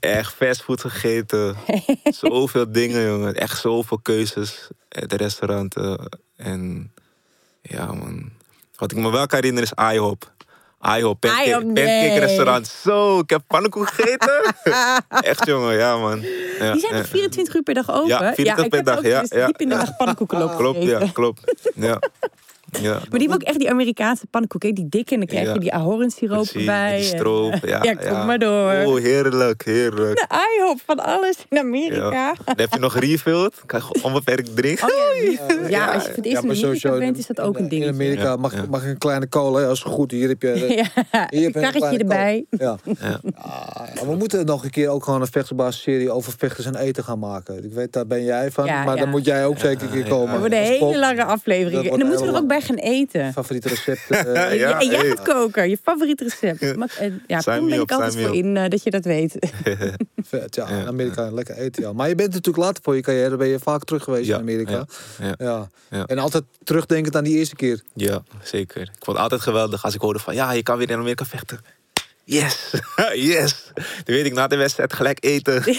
Echt fastfood gegeten. zoveel dingen, jongen. Echt zoveel keuzes. Het restaurant. eh, en ja, man. Wat ik me wel kan herinneren is IHOP. IHOP, pancake, IHOP, nee. pancake restaurant. Zo, ik heb pannenkoek gegeten. Echt, jongen, ja, man. Ja, die zijn ja. toch 24 uur per dag open? Ja, 24 ik per dag, ja, dus ja. diep in de dag pannenkoeken lopen Klopt, ja, klopt. Ja. ja. Maar die hebben ook echt die Amerikaanse pannenkoeken. Die dikke. En dan krijg je Ja. die ahornsiroop erbij. Die en- stroop, ja. Ja, kom maar door. Oh, heerlijk, heerlijk. De IHOP van alles in Amerika. Ja. Dan heb je nog refilled. Kan je gewoon onbeperkt drinken. Oh ja, ja, als je voor het eerst Ja, in Amerika sowieso bent, is dat ook een ding. In Amerika Ja, mag, mag een kleine cola, als het goed. Hier heb je, Ja, hier heb je een karretje erbij. Ja. Ja. Ah, ja, we moeten nog een keer ook gewoon een vechtersbaas-serie over vechters en eten gaan maken. Ik weet, daar ben jij van. Ja, maar ja. dan moet jij ook zeker een keer komen. Dat worden Als hele lange afleveringen. Dat En dan moeten we er ook heel bij gaan eten. Favoriete recepten. eh, Ja, en jij gaat koken, je favoriete recept. Maar, ja, toen ben ik altijd voor in eh, dat je dat weet. vet, ja, Ja, in Amerika lekker eten. Ja. Maar je bent natuurlijk later voor je carrière, ben je vaak terug geweest Ja, in Amerika. ja, Ja, ja. Ja. En altijd terugdenkend aan die eerste keer. Ja, zeker. Ik vond het altijd geweldig als ik hoorde van... Ja, je kan weer in Amerika vechten. Yes, yes. Dan weet ik na de wedstrijd gelijk eten.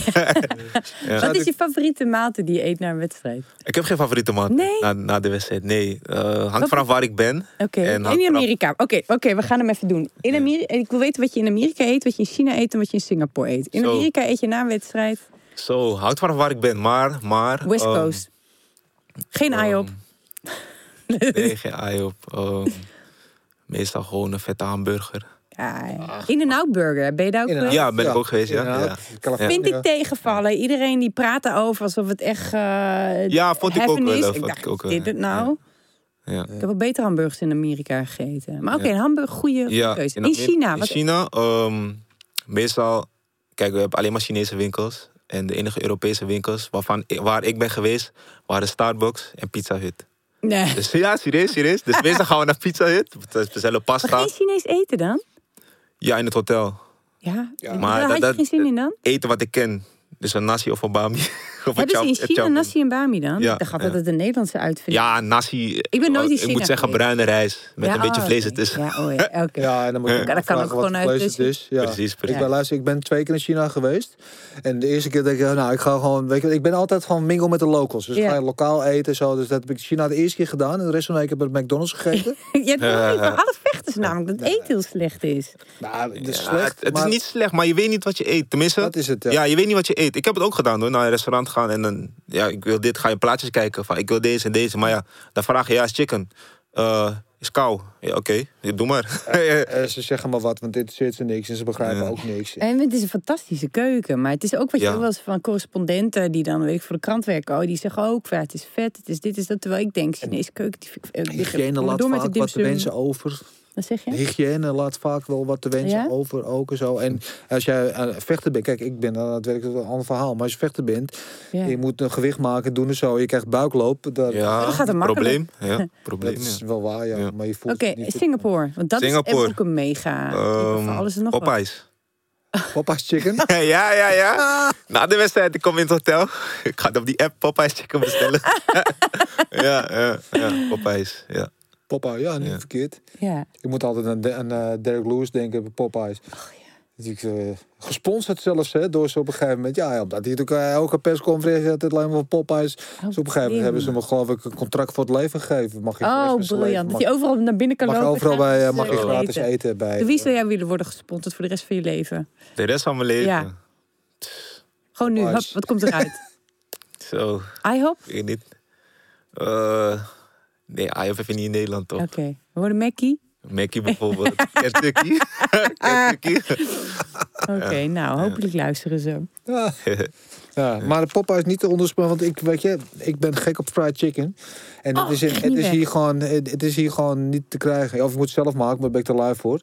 Ja. Wat is je favoriete maaltijd die je eet na een wedstrijd? Ik heb geen favoriete man Nee? na, na de wedstrijd. Nee, Eh, hangt vanaf waar ik ben. Oké, in vanaf- Amerika. Oké, oké, we gaan hem even doen. In Amerika, ik wil weten wat je in Amerika eet, wat je in China eet en wat je in Singapore eet. In. Amerika eet je na een wedstrijd Zo, hangt vanaf waar ik ben. Maar, maar... West ehm, Coast. Geen ehm, IHOP. Nee, geen ei op. Ehm, meestal gewoon een vette hamburger. In een out burger. Ben je daar ook geweest? Ja, ben ik ook geweest, ja. Vind ik tegenvallen. Iedereen die praat daarover alsof het echt eh Ja, vond ik ook wel, is. Ik dacht, ook dit het ja. nou? Ja. Ik heb wel beter hamburgers in Amerika gegeten. Maar oké, Ja. een hamburger, goede Ja, keuze. In, China, In wat, China, ehm, meestal... Kijk, we hebben alleen maar Chinese winkels. En de enige Europese winkels waarvan, waar ik ben geweest... waren Starbucks en Pizza Hut. nee. Dus ja, serieus, serieus. Dus meestal gaan we naar Pizza Hut. We bestellen Maar pasta. geen Chinees eten dan? Ja, in het hotel. Ja, Maar daar had dat- je dat- geen zin in dan? Eten wat ik ken. Dus een nasi of een bami. Hebben ze in China nasi en bami dan? Ja, Ik dacht ja. altijd dat het een Nederlandse uitvinding Ja, nasi. Ik ben nooit in Ik moet zeggen geweest. bruine rijst. Met Ja, een beetje oh, vlees oké. ertussen. Ja, oh ja, oké. Ja, en dan moet je Ja, dat kan ook gewoon uit het is. Ja. Precies, precies. Ik ben, luister, ik ben twee keer in China geweest. En de eerste keer denk ik, nou, ik ga gewoon, weet je, ik ben altijd gewoon mingle met de locals. Dus Ja. ik ga lokaal eten en zo. Dus dat heb ik in China de eerste keer gedaan. En de rest van de week heb ik bij McDonald's gegeten. Je hebt van alle vechters namelijk dat eten heel slecht is. nou, het is slecht. het, het is niet slecht, maar je weet niet wat je eet. Tenminste, Dat is het, ja. ja. je weet niet wat je eet. Ik heb het ook gedaan hoor, naar een restaurant gaan en dan, ja, ik wil dit, ga je plaatjes kijken van, ik wil deze en deze. Maar ja, dan vraag je, ja, is chicken. Eh, is kou. Ja, oké, doe maar. Eh, ze zeggen maar wat, want dit zit ze niks en ze begrijpen Ja. ook niks. En het is een fantastische keuken. Maar het is ook wat je Ja. wel eens van correspondenten die dan weet ik voor de krant werken. Oh, die zeggen ook, ja, het is vet, het is dit, is dat. Terwijl ik denk, Chinese keuken, die vind ik, door met de wat te dimsum. wensen over. Wat zeg je? Hygiëne laat vaak wel wat te wensen Ja? over ook en zo. En als jij aan het vechten bent, kijk, ik ben aan het werk een ander verhaal. Maar als je vechter bent, Ja. je moet een gewicht maken, doen en zo. Je krijgt buikloop. Dat, Ja, Dat gaat makkelijk. probleem. Ja, probleem. dat is ja. wel waar, ja. Ja. Maar je voelt Oké. Singapore. Want dat Singapore. is ook een mega. Van alles en nog. Popeyes chicken. ja, ja, ja. Na de wedstrijd, ik kom in het hotel. Ik ga op die app Popeyes chicken bestellen. ja, ja, ja, Popeyes. Ja. Popeye, ja, niet Ja. verkeerd. Ja. Ik moet altijd aan, De- aan eh, Derek Lewis denken bij Popeyes. Die, eh, gesponsord zelfs hè, door ze op een gegeven moment. Ja, ja, omdat hij natuurlijk eh, elke persconferentie had het alleen maar van Popeyes. Dus op een gegeven moment hebben ze me geloof ik een contract voor het leven gegeven. Mag je Oh, briljant. leven- Dat je overal naar binnen kan mag, mag lopen. overal bij, eh, mag je gratis, gratis eten bij. Wie zou jij willen worden gesponsord voor de rest van je leven? De rest van mijn leven. Ja. Gewoon nu, hop, wat komt eruit? Zo, IHOP? ik weet niet. Eh, nee, IOF heb je niet in Nederland toch? Oké. We worden Mackie? Mackie bijvoorbeeld. Kentucky. Kentucky. Oké, nou, hopelijk luisteren ze. Ja. Ja, maar de Popeyes niet te onderspelen, want ik weet je, ik ben gek op fried chicken. En het Oh, is, in- echt het is hier gewoon, het het is hier gewoon niet te krijgen. Of ik moet het zelf maken, maar ben ik te lui voor.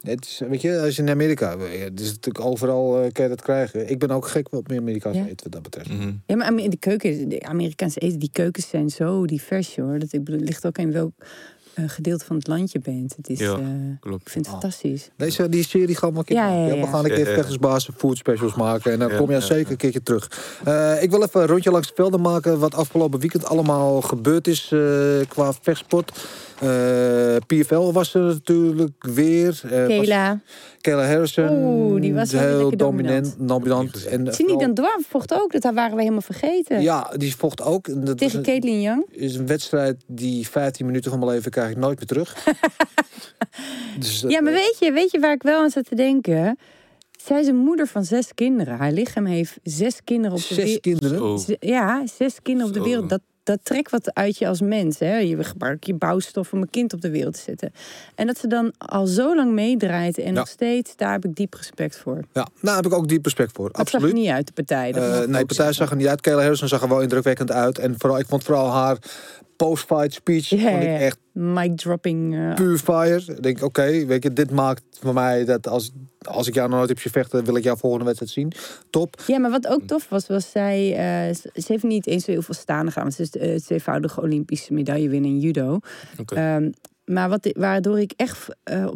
Het is, weet je, als je in Amerika, het is natuurlijk overal eh, kan je dat krijgen. Ik ben ook gek op Amerikaans Ja. eten wat dat betreft. Mhm. Ja, maar in de keuken, de Amerikaanse eten, die keukens zijn zo divers, hoor. Dat ik bedoel, ligt ook in welk eh, gedeelte van het land je bent. Het is, Ja, eh, klopt. ik vind het fantastisch. Deze, die serie gaan we een keer Ja, ja, we ja. gaan een keer Ja, ja. food specials maken. En dan Ja, kom je ja, zeker een keertje terug. Eh, ik wil even een rondje langs de velden maken. Wat afgelopen weekend allemaal gebeurd is eh, qua vechtsport. Eh, PFL was er natuurlijk weer. Eh, was- Kela. Kayla Harrison. Oeh, die was wel heel dominant. dominant. En, eh, Zie niet dan Dwarf vocht ook, dat waren we helemaal vergeten. Ja, die vocht ook. En Dat Tegen Caitlin Young. is een wedstrijd die 15 minuten van mijn leven krijg ik nooit meer terug. dus, Ja, maar weet je, weet je waar ik wel aan zat te denken? Zij is een moeder van zes kinderen. Haar lichaam heeft zes kinderen op de Zes wereld. kinderen. Zo. Z- Ja, zes kinderen op de wereld. Dat, dat trekt wat uit je als mens. Hè? Je gebruikt je bouwstof om een kind op de wereld te zetten. En dat ze dan al zo lang meedraait en Ja. nog steeds, daar heb ik diep respect voor. Ja, daar heb ik ook diep respect voor. Dat zag Absoluut. er niet uit, de partij. Eh, nee, ook partij zeggen. zag er niet uit. Kayla Harrison zag er wel indrukwekkend uit. En vooral, ik vond vooral haar post-fight speech Ja, vond ik echt Mic dropping. eh, puur fire. Ik denk, oké, weet je, dit maakt voor mij dat als, als ik jou nog nooit heb zien vechten, wil ik jou volgende wedstrijd zien. Top. Ja, maar wat ook tof was, was zij... eh, ze heeft niet eens zo heel veel staande gedaan. Want ze is eh, tweevoudige Olympische medaillewinner in judo. Oké. Ehm, maar wat, waardoor ik echt... eh,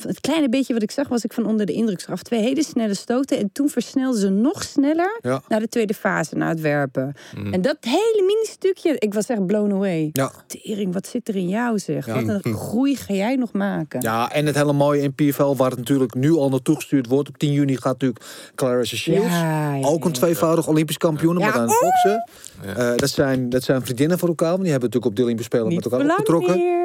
het kleine beetje wat ik zag, was ik van onder de indruk. Ze gaf twee hele snelle stoten. En toen versnelde ze nog sneller Ja. naar de tweede fase, naar het werpen. Mhm. En dat hele mini-stukje, ik was echt blown away. Ja. Tering, wat zit er in jou, zeg. Ja. Wat een groei ga jij nog maken. Ja, en het hele mooie in PFL, waar het natuurlijk nu al naartoe gestuurd wordt. Op 10 juni gaat natuurlijk Clarissa Shields. Ook een tweevoudig Olympisch kampioen, maar dan boksen. Ja. Eh, dat, zijn, dat zijn vriendinnen voor elkaar, want die hebben natuurlijk op de Olympische Spelen Niet met elkaar opgetrokken. meer.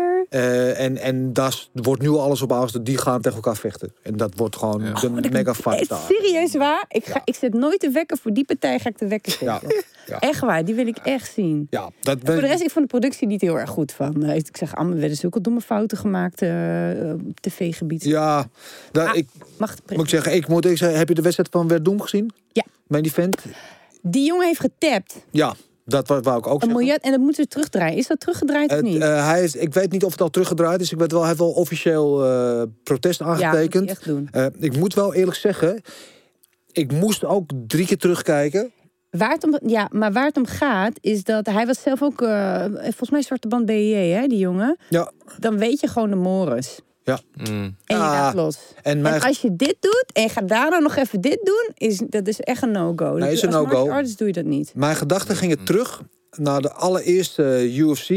En en daar wordt nu alles op aangestaan. Die gaan tegen elkaar vechten. En dat wordt gewoon Ja. de mega fight serieus waar? Ik, ga, Ja. ik zet nooit de wekker voor die partij, ga ik de wekker Ja. zetten. Ja. Echt waar, die wil ik echt zien. Ja, dat Voor de ben rest, ik vond de productie niet heel erg goed van. Eh, Ik zeg, allemaal werden zulke domme fouten gemaakt eh, op tv-gebied. Ja, daar, Ah. ik Mag moet ik zeggen, ik moet ik zeggen, heb je de wedstrijd van Verdum gezien? Ja. Mijn event? Die jongen heeft getapt. Ja, dat wou, wou ik ook Een zeggen. miljard. En dat moeten ze terugdraaien. Is dat teruggedraaid of Het, niet? eh, hij is, ik weet niet of het al teruggedraaid is. Ik weet wel, hij heeft wel officieel eh, protest ja, dat moet aangetekend. hij echt doen. Eh, ik moet wel eerlijk zeggen, ik moest ook drie keer terugkijken. Waar het om, ja, maar waar het om gaat, is dat hij was zelf ook, volgens mij zwarte band hè, die jongen. Ja, Dan weet je gewoon de mores. Ja. Mm. En je Ja, gaat los. En En mijn, als je dit doet en je gaat daarna nog even dit doen, is, dat is echt een no-go. Nee, is een Als no-go. artist doe je dat niet. mijn gedachten gingen terug naar de allereerste eh, UFC.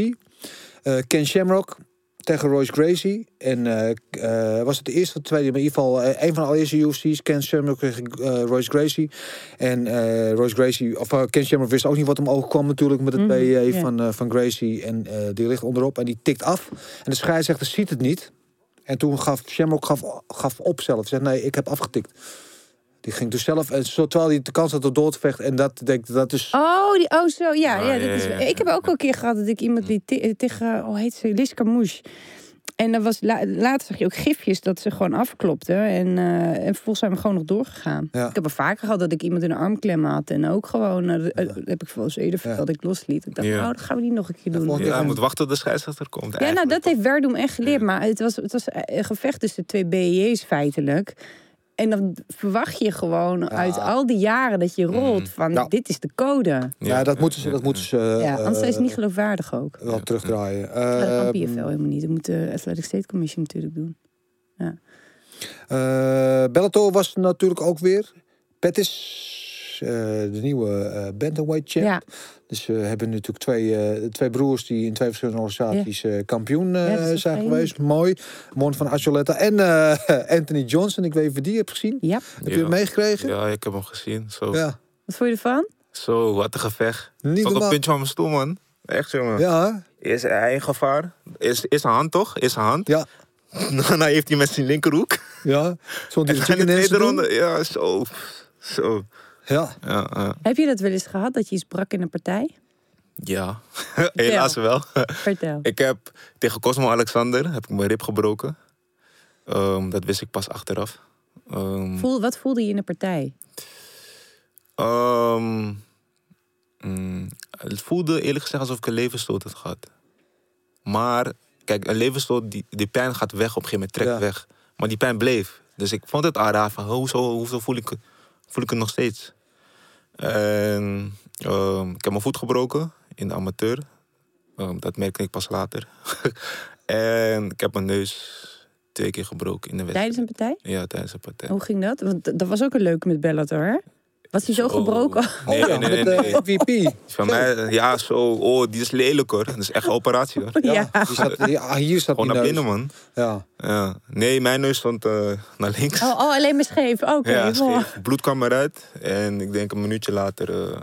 Eh, Ken Shamrock tegen Royce Gracie. En eh, eh, was het de eerste of de tweede, maar in ieder geval een van de allereerste UFC's. Ken Shamrock tegen eh, Royce Gracie. En eh, Royce Gracie, of Ken Shamrock wist ook niet wat hem overkwam natuurlijk met het BJ ja. van, van Gracie. En eh, die ligt onderop en die tikt af. En de scheidsrechter ziet het niet. En toen gaf Shamrock gaf, gaf op zelf. Zegt nee, ik heb afgetikt. Die ging dus zelf, en zo, terwijl hij de kans had om door te vechten. En dat, denk, ik, dat is... Oh, die, oh zo, ja. Ah, ja, ja, dat is, ja, ja. Ik heb ook wel een keer gehad dat ik iemand die te- tegen, oh heet ze, Liz Camouche. En dan was, la, later zag je ook gifjes dat ze gewoon afklopte. En, eh, en vervolgens zijn we gewoon nog doorgegaan. Ja. Ik heb er vaker gehad dat ik iemand in de arm klem had. En ook gewoon, eh, eh, dat heb ik wel eens eerder verteld, dat ik losliet. Ik dacht, Ja. oh, dat gaan we niet nog een keer doen. Ja, hij moet wachten tot de scheidsrechter komt. Ja, nou, dat heeft Verdum echt geleerd. Maar het was, het was een gevecht tussen twee BJ's feitelijk. En dan verwacht je gewoon uit al die jaren dat je rolt van Ja. dit is de code. Ja, dat moeten ze, dat moeten ze eh, Ja, anders is het eh, niet geloofwaardig ook. wel terugdraaien. Dat kan Eh, PFL helemaal niet. Dat moet de Athletic State Commission natuurlijk doen. Eh, Bellator was natuurlijk ook weer. Pettis, eh, de nieuwe eh bantamweight champ. Ja. Dus we hebben natuurlijk twee, eh, twee broers die in twee verschillende organisaties eh, kampioen eh, Ja, zijn fijn. geweest. Mooi. Mon van Archuleta en eh, Anthony Johnson. Ik weet niet of je die hebt gezien. Ja. Heb je Ja. het meegekregen? Ja, ik heb hem gezien. Zo, Ja. Wat vond je ervan? Zo wat een gevecht. Niet normaal. een puntje van mijn stoel, man. Echt, jongen. Ja, Is hij in gevaar? Is, is een hand, toch? Is een hand? ja, Daarna heeft hij met zijn linkerhoek. ja. Stond hij En de tweede ronde, ja, zo. Zo. Ja. Ja, ja. Heb je dat wel eens gehad, dat je iets brak in een partij? ja. helaas wel. Vertel. ik heb tegen Cosmo Alexander heb ik mijn rib gebroken. Ehm, dat wist ik pas achteraf. Ehm, Voel, wat voelde je in de partij? ehm, mm, het voelde eerlijk gezegd alsof ik een levensstoot had gehad. Maar, kijk, een levensstoot, die, die pijn gaat weg op een gegeven moment, trekt Ja. weg. Maar die pijn bleef. Dus ik vond het raar van, hoezo, hoezo voel, ik, het- voel ik het nog steeds? En ehm, ik heb mijn voet gebroken in de amateur. Ehm, dat merkte ik pas later. en ik heb mijn neus twee keer gebroken in de wedstrijd. Tijdens een partij? Ja, tijdens een partij. Hoe ging dat? Want dat was ook een leuke met Bellator, hè? Was hij zo Zo. gebroken? Nee, Oh ja, nee, nee. nee. MVP. Van mij, ja, zo. Oh, die is lelijk hoor. Dat is echt een operatie hoor. Ja, ah, hier zat Gewoon die naar neus. binnen, man. Ja. Ja. Nee, mijn neus stond eh, naar links. Oh, oh, alleen maar scheef. Oké. ja, wow. scheef. Bloed kwam eruit. En ik denk een minuutje later eh,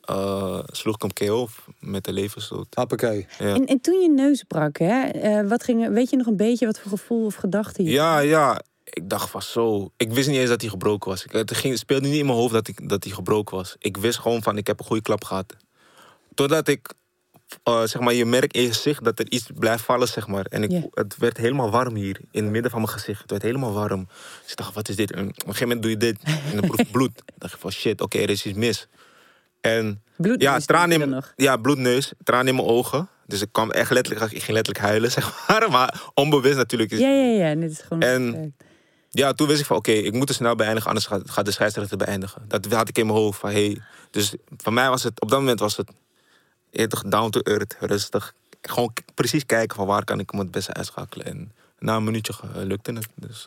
eh, sloeg ik hem KO met de levensstoot. Hoppakee. Ja. En, en toen je neus brak, hè? eh, wat ging, weet je nog een beetje wat voor gevoel of gedachte je? ja, ja. Ik dacht van zo. Ik wist niet eens dat hij gebroken was. Ik, het ging, speelde niet in mijn hoofd dat, ik, dat hij gebroken was. Ik wist gewoon van ik heb een goede klap gehad. Totdat ik, eh, zeg maar, je merkt in je gezicht dat er iets blijft vallen, zeg maar. En ik, het werd helemaal warm hier, in het midden van mijn gezicht. Het werd helemaal warm. Dus ik dacht, wat is dit? En op een gegeven moment doe je dit en dan proef je bloed. Dan dacht ik van shit, oké, er is iets mis. En Bloed ja, er in, nog. ja, bloedneus, tranen in mijn ogen. Dus ik kwam echt letterlijk, ik ging letterlijk huilen, zeg maar. Maar onbewust natuurlijk. Ja, ja, ja. Dit is gewoon En- perfect. Ja, toen wist ik van oké, ik moet er snel beëindigen, anders gaat, gaat de scheidsrechter beëindigen. Dat had ik in mijn hoofd van hey. Dus voor mij was het, op dat moment was het toch down to earth, rustig. Gewoon precies kijken van waar kan ik hem het beste uitschakelen. En na een minuutje lukte het. Dus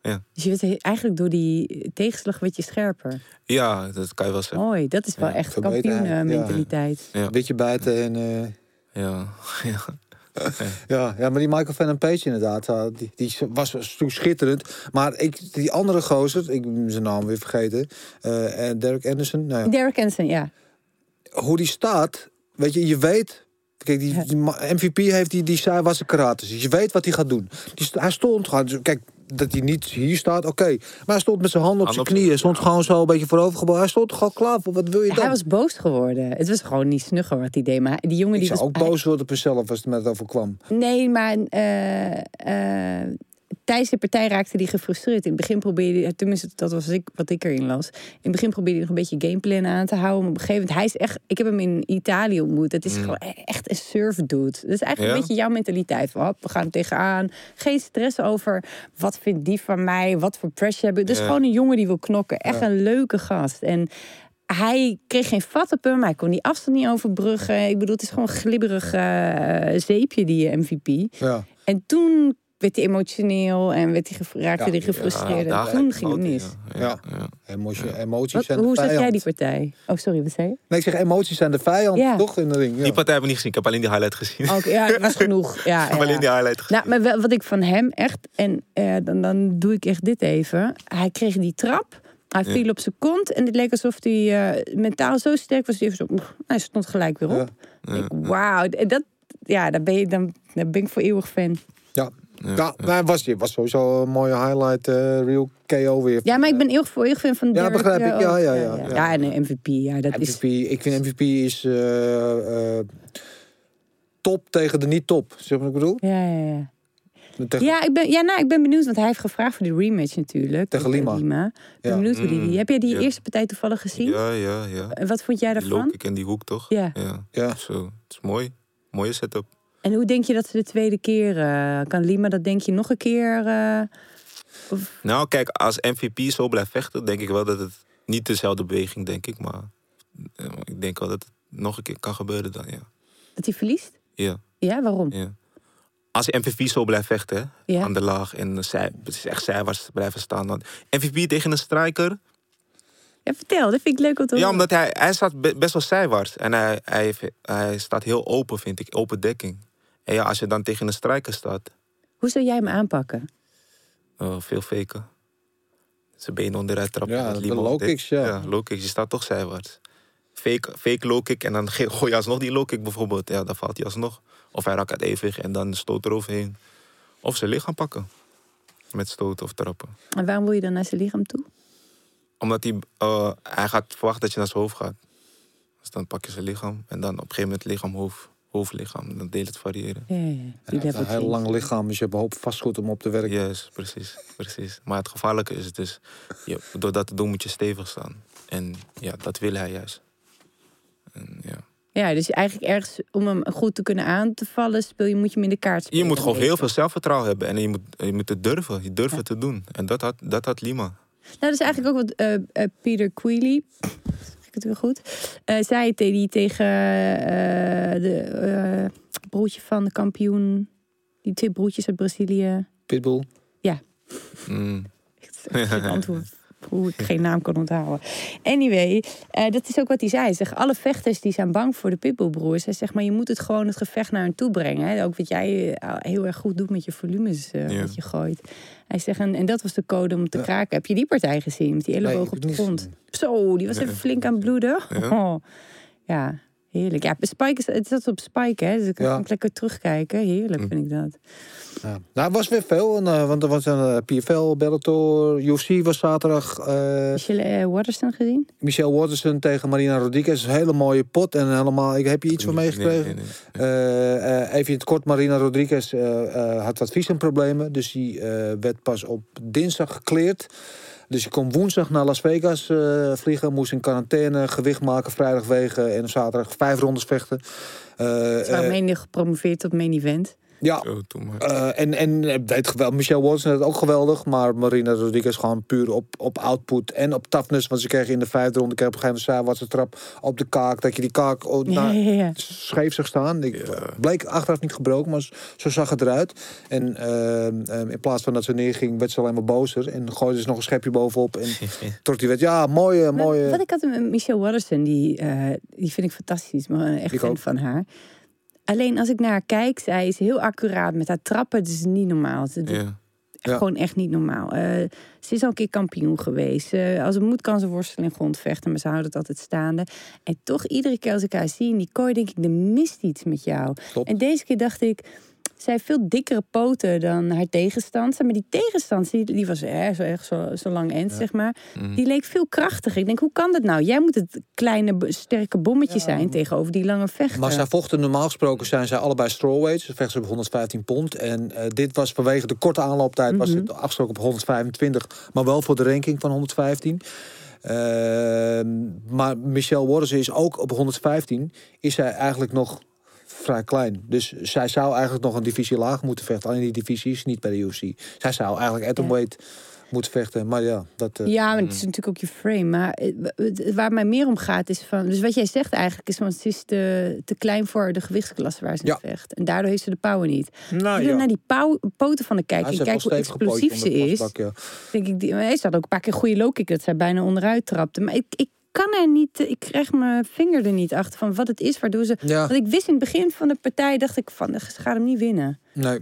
eh, Dus je werd eigenlijk door die tegenslag werd je scherper. ja, dat kan je wel zeggen. Mooi, dat is wel Ja, echt kampioen-mentaliteit. Ja, Beetje buiten en... eh, ja, ja. Ja, ja, maar die Michael Van Page inderdaad, uh, die, die was toen schitterend. Maar ik, die andere gozer, ik ben zijn naam weer vergeten, eh, en Derek Anderson, nou ja, Derek Henson, ja. hoe die staat, weet je, je weet... Kijk, die, MVP heeft die, die zei was een karate. Dus je weet wat hij gaat doen. Die, hij stond gewoon, dus kijk, dat hij niet hier staat, oké. Maar hij stond met zijn handen op Hand zijn knieën. stond gewoon zo een beetje voorovergebogen. Hij stond gewoon klaar voor, wat wil je dan? Hij was boos geworden. Het was gewoon niet snugger wat hij deed. Maar die jongen ik die zou was... ook boos worden op mezelf als het met overkwam. Nee, maar eh, eh, tijdens de partij raakte hij gefrustreerd. In het begin probeerde hij, tenminste dat was ik, wat ik erin las. In het begin probeerde hij nog een beetje gameplan aan te houden. Maar op een gegeven moment, hij is echt, ik heb hem in Italië ontmoet. Het is gewoon e- echt een surf dude. Dat is eigenlijk Ja? een beetje jouw mentaliteit. Van, hop, we gaan er tegenaan. Geen stress over wat vindt die van mij, wat voor pressure hebben. Dus Ja. gewoon een jongen die wil knokken. Echt een leuke gast. En hij kreeg geen vat op hem. Hij kon die afstand niet overbruggen. Ik bedoel, het is gewoon een glibberig eh, zeepje, die MVP. Ja. En toen werd hij emotioneel en werd hij raakte Ja, hij gefrustreerd. daar Toen ging het mis. Ja. Ja. Ja. Emotie, emoties Wat, zijn de hoe zag vijand. jij die partij? Oh, sorry, wat zei je? Nee, ik zeg emoties zijn de vijand, Ja. toch? In de ring. Ja. Die partij heb ik niet gezien. Ik heb alleen die highlight gezien. Oké, ja, dat was genoeg. Ja, ik heb ja. alleen die highlight gezien. Nou, maar wel, wat ik van hem echt, en eh, dan, dan doe ik echt dit even. Hij kreeg die trap, hij Ja. viel op zijn kont en het leek alsof hij eh, mentaal zo sterk was. Hij even zo, oef, hij stond gelijk weer op. Ja. Ik, Wauw, dat, ja, daar ben, je, dan, dan ben ik voor eeuwig fan. Ja, ja. was, was sowieso een mooie highlight. eh real KO weer. Ja, maar ik ben eeuwig voor fan van Ja, Derek, begrijp ik. Ja, ja, ja, ja. ja. Ja, en een MVP, ja, dat is... MVP, ik vind MVP is eh, eh, top tegen de niet top. Zeg maar wat ik bedoel? Ja, ja, ja. Tegen, Ja, ik ben, ja nou, ik ben benieuwd, want hij heeft gevraagd voor de rematch natuurlijk. Tegen Lima. Ik ben Ja. benieuwd hoe die, die... Mm, Heb jij die ja. eerste partij toevallig gezien? Ja, ja, ja. En wat vond jij Die daarvan? kick en die hoek, toch? Ja. ja. Ja. Zo, het is mooi. Mooie setup. En hoe denk je dat ze de tweede keer... eh, kan Lima dat denk je nog een keer... eh, of, Nou, kijk, als MVP zo blijft vechten, denk ik wel dat het niet dezelfde beweging, denk ik. Maar eh, ik denk wel dat het nog een keer kan gebeuren dan, ja. dat hij verliest? Ja, Ja, waarom? ja. Als MVP zo blijft vechten, hè, Ja. aan de laag en zij, het is echt zijwaarts blijven staan. Dan. MVP tegen een striker, Ja, vertel, dat vind ik leuk om te ja, horen. omdat hij, hij staat be- best wel zijwaarts. En hij, hij, hij staat heel open, vind ik, open dekking. En ja, als je dan tegen een striker staat, Hoe zou jij hem aanpakken? Oh, veel faken. Zijn benen onderuit trappen. Ja, dat de low kicks, ja. Ja, low kicks. Je staat toch zijwaarts. Fake, fake low kick en dan gooi je alsnog die low kick bijvoorbeeld. Ja, dan valt hij alsnog. Of hij raakt uit evenwicht en dan stoot eroverheen. Of zijn lichaam pakken. Met stoten of trappen. En waarom wil je dan naar zijn lichaam toe? Omdat hij, eh, hij gaat verwachten dat je naar zijn hoofd gaat. Dus dan pak je zijn lichaam. En dan op een gegeven moment lichaam, hoofd, hoofd, lichaam. Dan deel het variëren. Ja, ja, een heel lang lichaam, dus je hebt een hoop vastgoed om op te werken. Juist, precies, precies. Maar het gevaarlijke is het dus, je, door dat te doen moet je stevig staan. En ja, dat wil hij juist. En, ja. Ja, dus eigenlijk ergens om hem goed te kunnen aan te vallen, speel je, moet je hem in de kaart spelen. Je moet gewoon heel veel zelfvertrouwen hebben en je moet, je moet het durven. Je durft het te doen. En dat had, dat had Lima. Nou, dat is eigenlijk ook wat eh, eh, Peter ik het weer goed, zei te- die tegen eh, de eh, broertje van de kampioen, die twee broertjes uit Brazilië. Pitbull. Mm. Echt een antwoord hoe ik geen naam kon onthouden. Anyway, eh, dat is ook wat hij zei. Hij zegt, alle vechters die zijn bang voor de pitbullbroers. Hij zegt, maar je moet het gewoon het gevecht naar hen toe brengen. Hè? Ook wat jij eh, heel erg goed doet met je volumes eh, Ja. wat je gooit. Hij zegt, en, en dat was de code om te kraken. Heb je die partij gezien? Met die Nee, elleboog ik op de het grond. Zo, die was even flink aan het bloeden. Ja. Oh. Ja, heerlijk. Ja, Spike is, het zat op Spike, hè? Dus ik Ja. kan lekker terugkijken. Heerlijk Hm. vind ik dat. Ja. Nou, het was weer veel. En, eh, want er was een eh, PFL, Bellator, UFC was zaterdag. eh, je eh, Waterston gezien? Michelle Waterson tegen Marina Rodriguez. Een hele mooie pot. En helemaal, ik heb je iets van meegekregen? Nee, nee, nee. Eh, eh, even in het kort, Marina Rodriguez eh, eh, had wat visumproblemen. Dus die eh, werd pas op dinsdag gekleerd. Dus je kon woensdag naar Las Vegas eh, vliegen. Moest in quarantaine, gewicht maken, vrijdag wegen. En op zaterdag vijf rondes vechten. Eh, Ze waren eh, mede gepromoveerd tot main event. Ja, eh, en en eh, deed geweld. Michelle Watson het ook geweldig. Maar Marina Rodriguez gewoon puur op, op output en op toughness. Want ze kregen in de vijfde ronde kreeg op een gegeven moment zijwaartse trap op de kaak. Dat je die kaak oh, Ja, nou, ja, ja. scheef zag staan. Ik, Bleek achteraf niet gebroken, maar zo zag het eruit. En ehm, ehm, in plaats van dat ze neerging, werd ze alleen maar bozer. En gooide ze nog een schepje bovenop. En trok die werd, ja, mooie, Maar mooie... Wat ik had met Michelle Waterson, die, eh, die vind ik fantastisch. Maar een echt Ik fan ook. van haar. Alleen als ik naar haar kijk, zij is heel accuraat met haar trappen. Het is niet normaal. Ja. Ja. Gewoon echt niet normaal. Eh, ze is al een keer kampioen geweest. Als het moet kan ze worstelen in grondvechten, maar ze houdt het altijd staande. En toch iedere keer als ik haar zie in die kooi, denk ik, er mist iets met jou. En deze keer dacht ik, zij heeft veel dikkere poten dan haar tegenstander. Maar die tegenstander, die, die was hè, zo, echt zo, zo lang end, zeg maar. Mhm. Die leek veel krachtiger. Ik denk, hoe kan dat nou? Jij moet het kleine, sterke bommetje zijn tegenover die lange vechter. Maar zij vochten normaal gesproken zijn zij allebei strawweights. Ze vechten ze op 115 pond. En eh, dit was vanwege de korte aanlooptijd was het afgesproken op 125. Maar wel voor de ranking van 115. Ehm, maar Michelle Waters is ook op 115. Is zij eigenlijk nog vrij klein. Dus zij zou eigenlijk nog een divisie laag moeten vechten. Alleen die divisie is niet bij de UFC. Zij zou eigenlijk atomweight moet vechten. Maar ja, dat... eh, Ja, maar het is natuurlijk ook je frame. Maar waar mij meer om gaat is van... Dus wat jij zegt eigenlijk is van... Ze is te, te klein voor de gewichtsklasse waar ze Ja. vecht. En daardoor heeft ze de power niet. nou, Als je ja. naar die pauw- poten van de Ja, kijken... en heeft kijk hoe explosief ze is... ja. denk ik... Die, ze had ook een paar keer goede low kick... dat zij bijna onderuit trapte. Maar ik, ik kan er niet... Ik krijg mijn vinger er niet achter van wat het is... waardoor ze... Ja, Want ik wist in het begin van de partij... dacht ik van, ze gaat hem niet winnen. nee.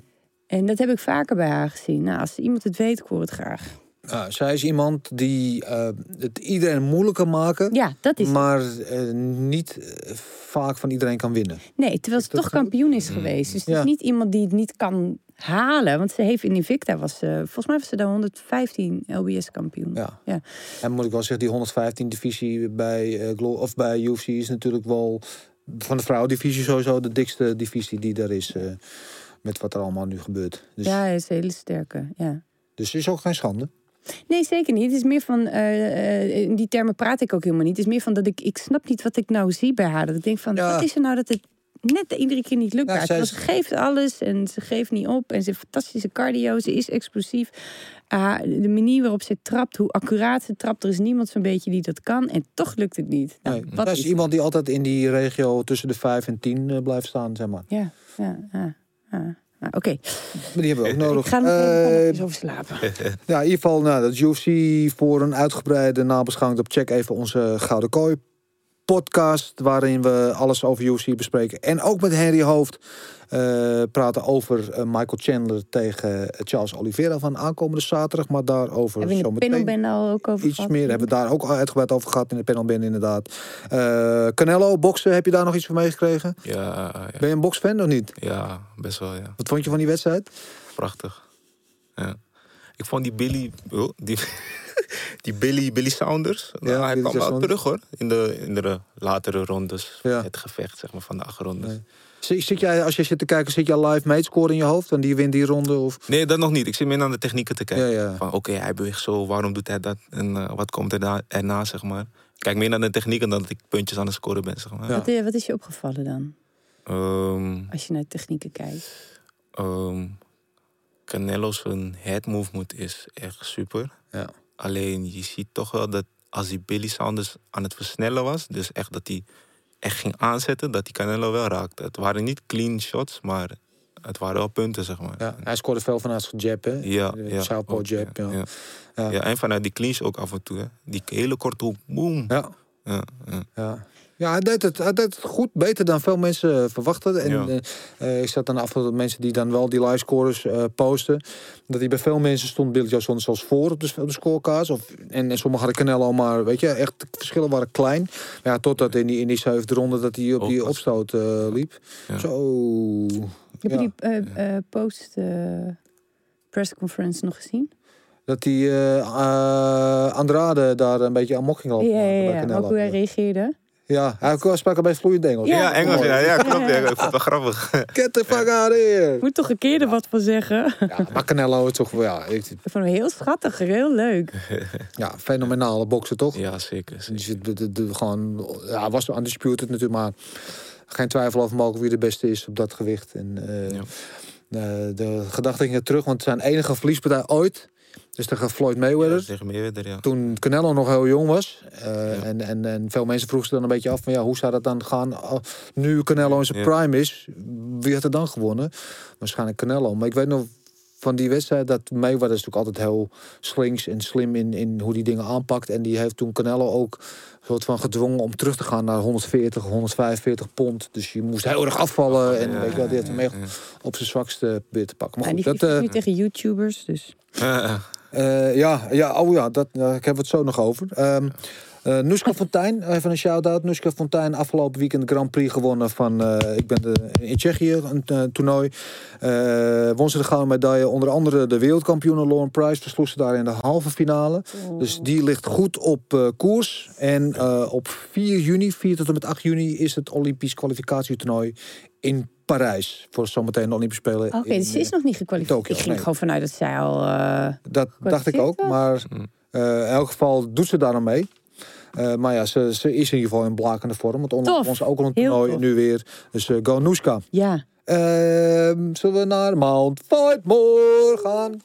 En dat heb ik vaker bij haar gezien. Nou, als iemand het weet, ik hoor het graag. Ja, zij is iemand die eh, het iedereen moeilijker maken, Ja, dat is maar eh, niet eh, vaak van iedereen kan winnen. Nee, terwijl ze toch kampioen is geweest. Dus het Ja. is niet iemand die het niet kan halen. Want ze heeft in Invicta, was ze, volgens mij was ze daar 115 LBS kampioen. Ja. Ja. En moet ik wel zeggen, die 115 divisie bij, Glo- of bij UFC is natuurlijk wel van de vrouwendivisie sowieso de dikste divisie die er is. eh, met wat er allemaal nu gebeurt. Dus, Ja, hij is een hele sterke. Ja. dus het is ook geen schande. Nee, zeker niet. Het is meer van, eh, in die termen praat ik ook helemaal niet. Het is meer van dat ik, ik snap niet wat ik nou zie bij haar. Dat ik denk van, Ja. wat is er nou dat het net iedere keer niet lukt? Ze geeft alles en ze geeft niet op. En ze heeft fantastische cardio, ze is explosief. Ah, de manier waarop ze trapt, hoe accuraat ze trapt, er is niemand zo'n beetje die dat kan. En toch lukt het niet. Nou, Nee, wat dat is is iemand die altijd in die regio tussen de 5 en 10 eh, blijft staan, zeg maar. Ja, ja, ja. ja. Nou, Oké, Maar die hebben we ook nodig. ik ga nog even Eh, over slapen. Ja, in ieder geval, nou, dat UFC voor een uitgebreide nabeschouwing. Op check even onze Gouden Kooi podcast, waarin we alles over UFC bespreken. En ook met Henry Hoofd eh, praten over eh, Michael Chandler tegen eh, Charles Oliveira van aankomende zaterdag. Maar daarover Hebben we in de panelband al ook over iets gehad? meer. Hebben we daar ook uitgebreid over gehad in de panelband inderdaad. Eh, Canelo, boksen, heb je daar nog iets van meegekregen? Ja, ja, Ben je een boksfan of niet? ja, best wel, ja. Wat vond je van die wedstrijd? Prachtig. Ja. Ik vond die Billy, oh, die, die Billy, Billy Saunders, nou, Ja, hij Billy kwam wel terug hoor. In de, in de latere rondes, Ja. het gevecht zeg maar, van de acht rondes. Nee. Nee. Zit zit jij, als je zit te kijken, zit jij live meetscore in je hoofd? En die wint die ronde? Of... dat nog niet. Ik zit meer naar de technieken te kijken. Ja, ja. Van oké, hij beweegt zo, waarom doet hij dat? En eh, wat komt er da- erna, zeg maar. Ik Kijk meer naar de technieken dan dat ik puntjes aan het scoren ben, zeg maar. Ja. Wat, eh, wat is je opgevallen dan, Ehm, als je naar technieken kijkt? ehm, Canelo's een head movement is echt super. Ja. Alleen je ziet toch wel dat als die Billy Sanders aan het versnellen was, dus echt dat hij echt ging aanzetten, dat die Canelo wel raakte. Het waren niet clean shots, maar het waren wel punten, zeg maar. Ja, hij scoorde veel vanuit zijn jab, hè? Ja, De ja, Southpaw ook, jab, ja. ja. En vanuit die clinch ook af en toe. Hè. Die hele korte hoek, boom. Ja, Ja, ja. hij deed, het, hij deed het goed, beter dan veel mensen eh, verwachten. En Ja. eh, eh, ik zat dan af toe mensen die dan wel die live scores eh, posten. Dat hij bij veel mensen stond Billy Joe Saunders zelfs voor op de, op de scorekaart. Of, en, en sommigen hadden Canelo, maar weet je, echt de verschillen waren klein. Maar ja, totdat in die, in die zevende ronde dat hij op die opstoot eh, liep. Ja. Zo. Heb Ja. je die eh, eh, post eh pressconference nog gezien? Dat die Andrade daar een beetje amok ging lopen. ja, ja, ja. Ook hoe hij reageerde. Ja, hij sprak al bij vloeiend Engels. Ja. Ja, Engels, ja, ja, klopt. Ja, ik vond het wel grappig. Get the fuck out of here. Moet toch een keer er wat van zeggen? Ja, maar Canelo is toch wel, ja, ik- Ik vond hem heel schattig, heel leuk. ja, fenomenale bokser toch? Ja, zeker. zeker. Die zit de, de, gewoon, ja, hij was undisputed natuurlijk, maar geen twijfel over mogelijk wie de beste is op dat gewicht. En eh, Ja. de, de gedachte ging er terug, want zijn enige verliespartij ooit is tegen Floyd Mayweather. Ja, tegen Mayweather, ja. Toen Canelo nog heel jong was. Eh, Ja. en, en, en veel mensen vroegen zich dan een beetje af van ja, hoe zou dat dan gaan al- nu Canelo in zijn Ja. prime is? Wie had er dan gewonnen? Waarschijnlijk Canelo. Maar ik weet nog van die wedstrijd dat Mayweather is natuurlijk altijd heel slinks en slim in, in hoe die dingen aanpakt. En die heeft toen Canelo ook soort van gedwongen om terug te gaan naar 140, 145 pond. Dus je moest heel erg afvallen. En Ja, weet je wel, die heeft hem echt ja, ja. op zijn zwakste weer te pakken. Maar En die dat, eh, nu tegen YouTubers, dus... Ja, eh, ja, ja, oh ja, dat, daar hebben we het zo nog over. Ehm eh, Nuska Fontijn, even een shout-out. Nuska Fontijn, afgelopen weekend Grand Prix gewonnen van, eh, ik ben de, in Tsjechië, een eh, toernooi. Won ze de gouden medaille, onder andere de wereldkampioen Lauren Price, versloeg ze daar in de halve finale. Dus die ligt goed op koers. En op 4 juni, 4 tot en met 8 juni, is het Olympisch kwalificatietoernooi in Parijs. Voor zometeen de Olympische Spelen. Oké, dus ze is nog niet gekwalificeerd. Tokio, Ik ging nee. gewoon vanuit dat zij al... eh, Dat dacht ik ook, was? maar Mm. eh, in elk geval doet ze daar aan mee. Eh, maar ja, ze, ze is in ieder geval in blakende vorm. Want onder Tof. ons ook al een toernooi nu weer. Dus eh go Noeska. ja, Ehm, zullen we naar Mount Fightmore gaan?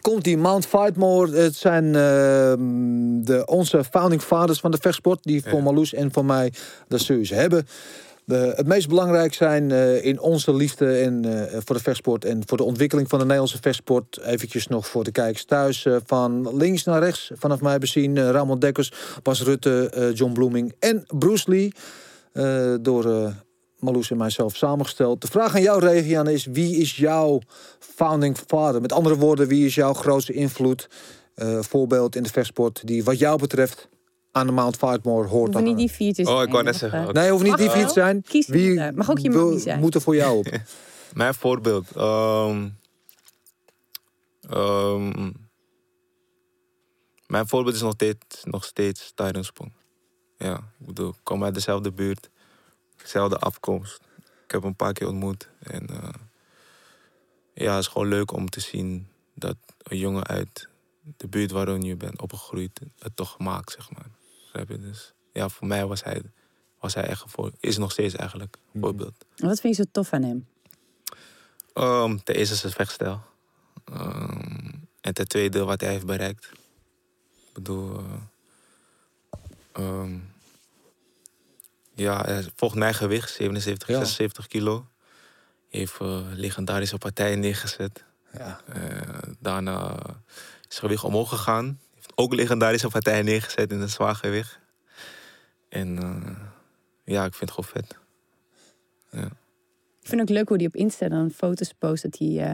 komt die Mount Fightmore. Het zijn ehm, de, onze founding fathers van de vechtsport... die voor Ja. Marloes en voor mij de serieuze hebben. Het meest belangrijk zijn eh, in onze liefde en, eh, voor de vechtsport... en voor de ontwikkeling van de Nederlandse vechtsport... eventjes nog voor de kijkers thuis. eh, van links naar rechts, vanaf mij bezien... Ramon Dekkers, Bas Rutte, John Bloeming en Bruce Lee... door Marloes en mijzelf samengesteld. De vraag aan jou, Regiane, is wie is jouw founding father? Met andere woorden, wie is jouw grootste invloed, voorbeeld in de vechtsport... die wat jou betreft aan de Mount Fightmore hoort Hoeven niet die vier te Oh, zijn, ik wou net of, zeggen. Nee, hoeft niet Mag die vier te zijn. Kies Wie. Mag ook je man wil- niet zijn. moet er voor jou op? Mijn voorbeeld. ehm, ehm, mijn voorbeeld is nog steeds, nog steeds Tyron Sprong. Ja, ik bedoel, ik kom uit dezelfde buurt. Dezelfde afkomst. Ik heb hem een paar keer ontmoet. En eh, ja, het is gewoon leuk om te zien dat een jongen uit de buurt waarin je bent opgegroeid het toch maakt, zeg maar. Begrijp je? Dus ja, voor mij was hij, was hij echt een voor, is nog steeds eigenlijk een voorbeeld. Wat vind je zo tof aan hem? Ehm, ten eerste zijn vechtstijl. Ehm, en ten tweede wat hij heeft bereikt. Ik bedoel... eh, ehm, ja, hij volgt mijn gewicht, 77, Ja. 76 kilo. Heeft eh, legendarische partijen neergezet. Ja. Eh, daarna is zijn gewicht omhoog gegaan. Ook legendarische partijen neergezet in het zwaargewicht. En eh, ja, ik vind het gewoon vet. Ik vind ook leuk hoe hij op Insta dan foto's post dat hij eh,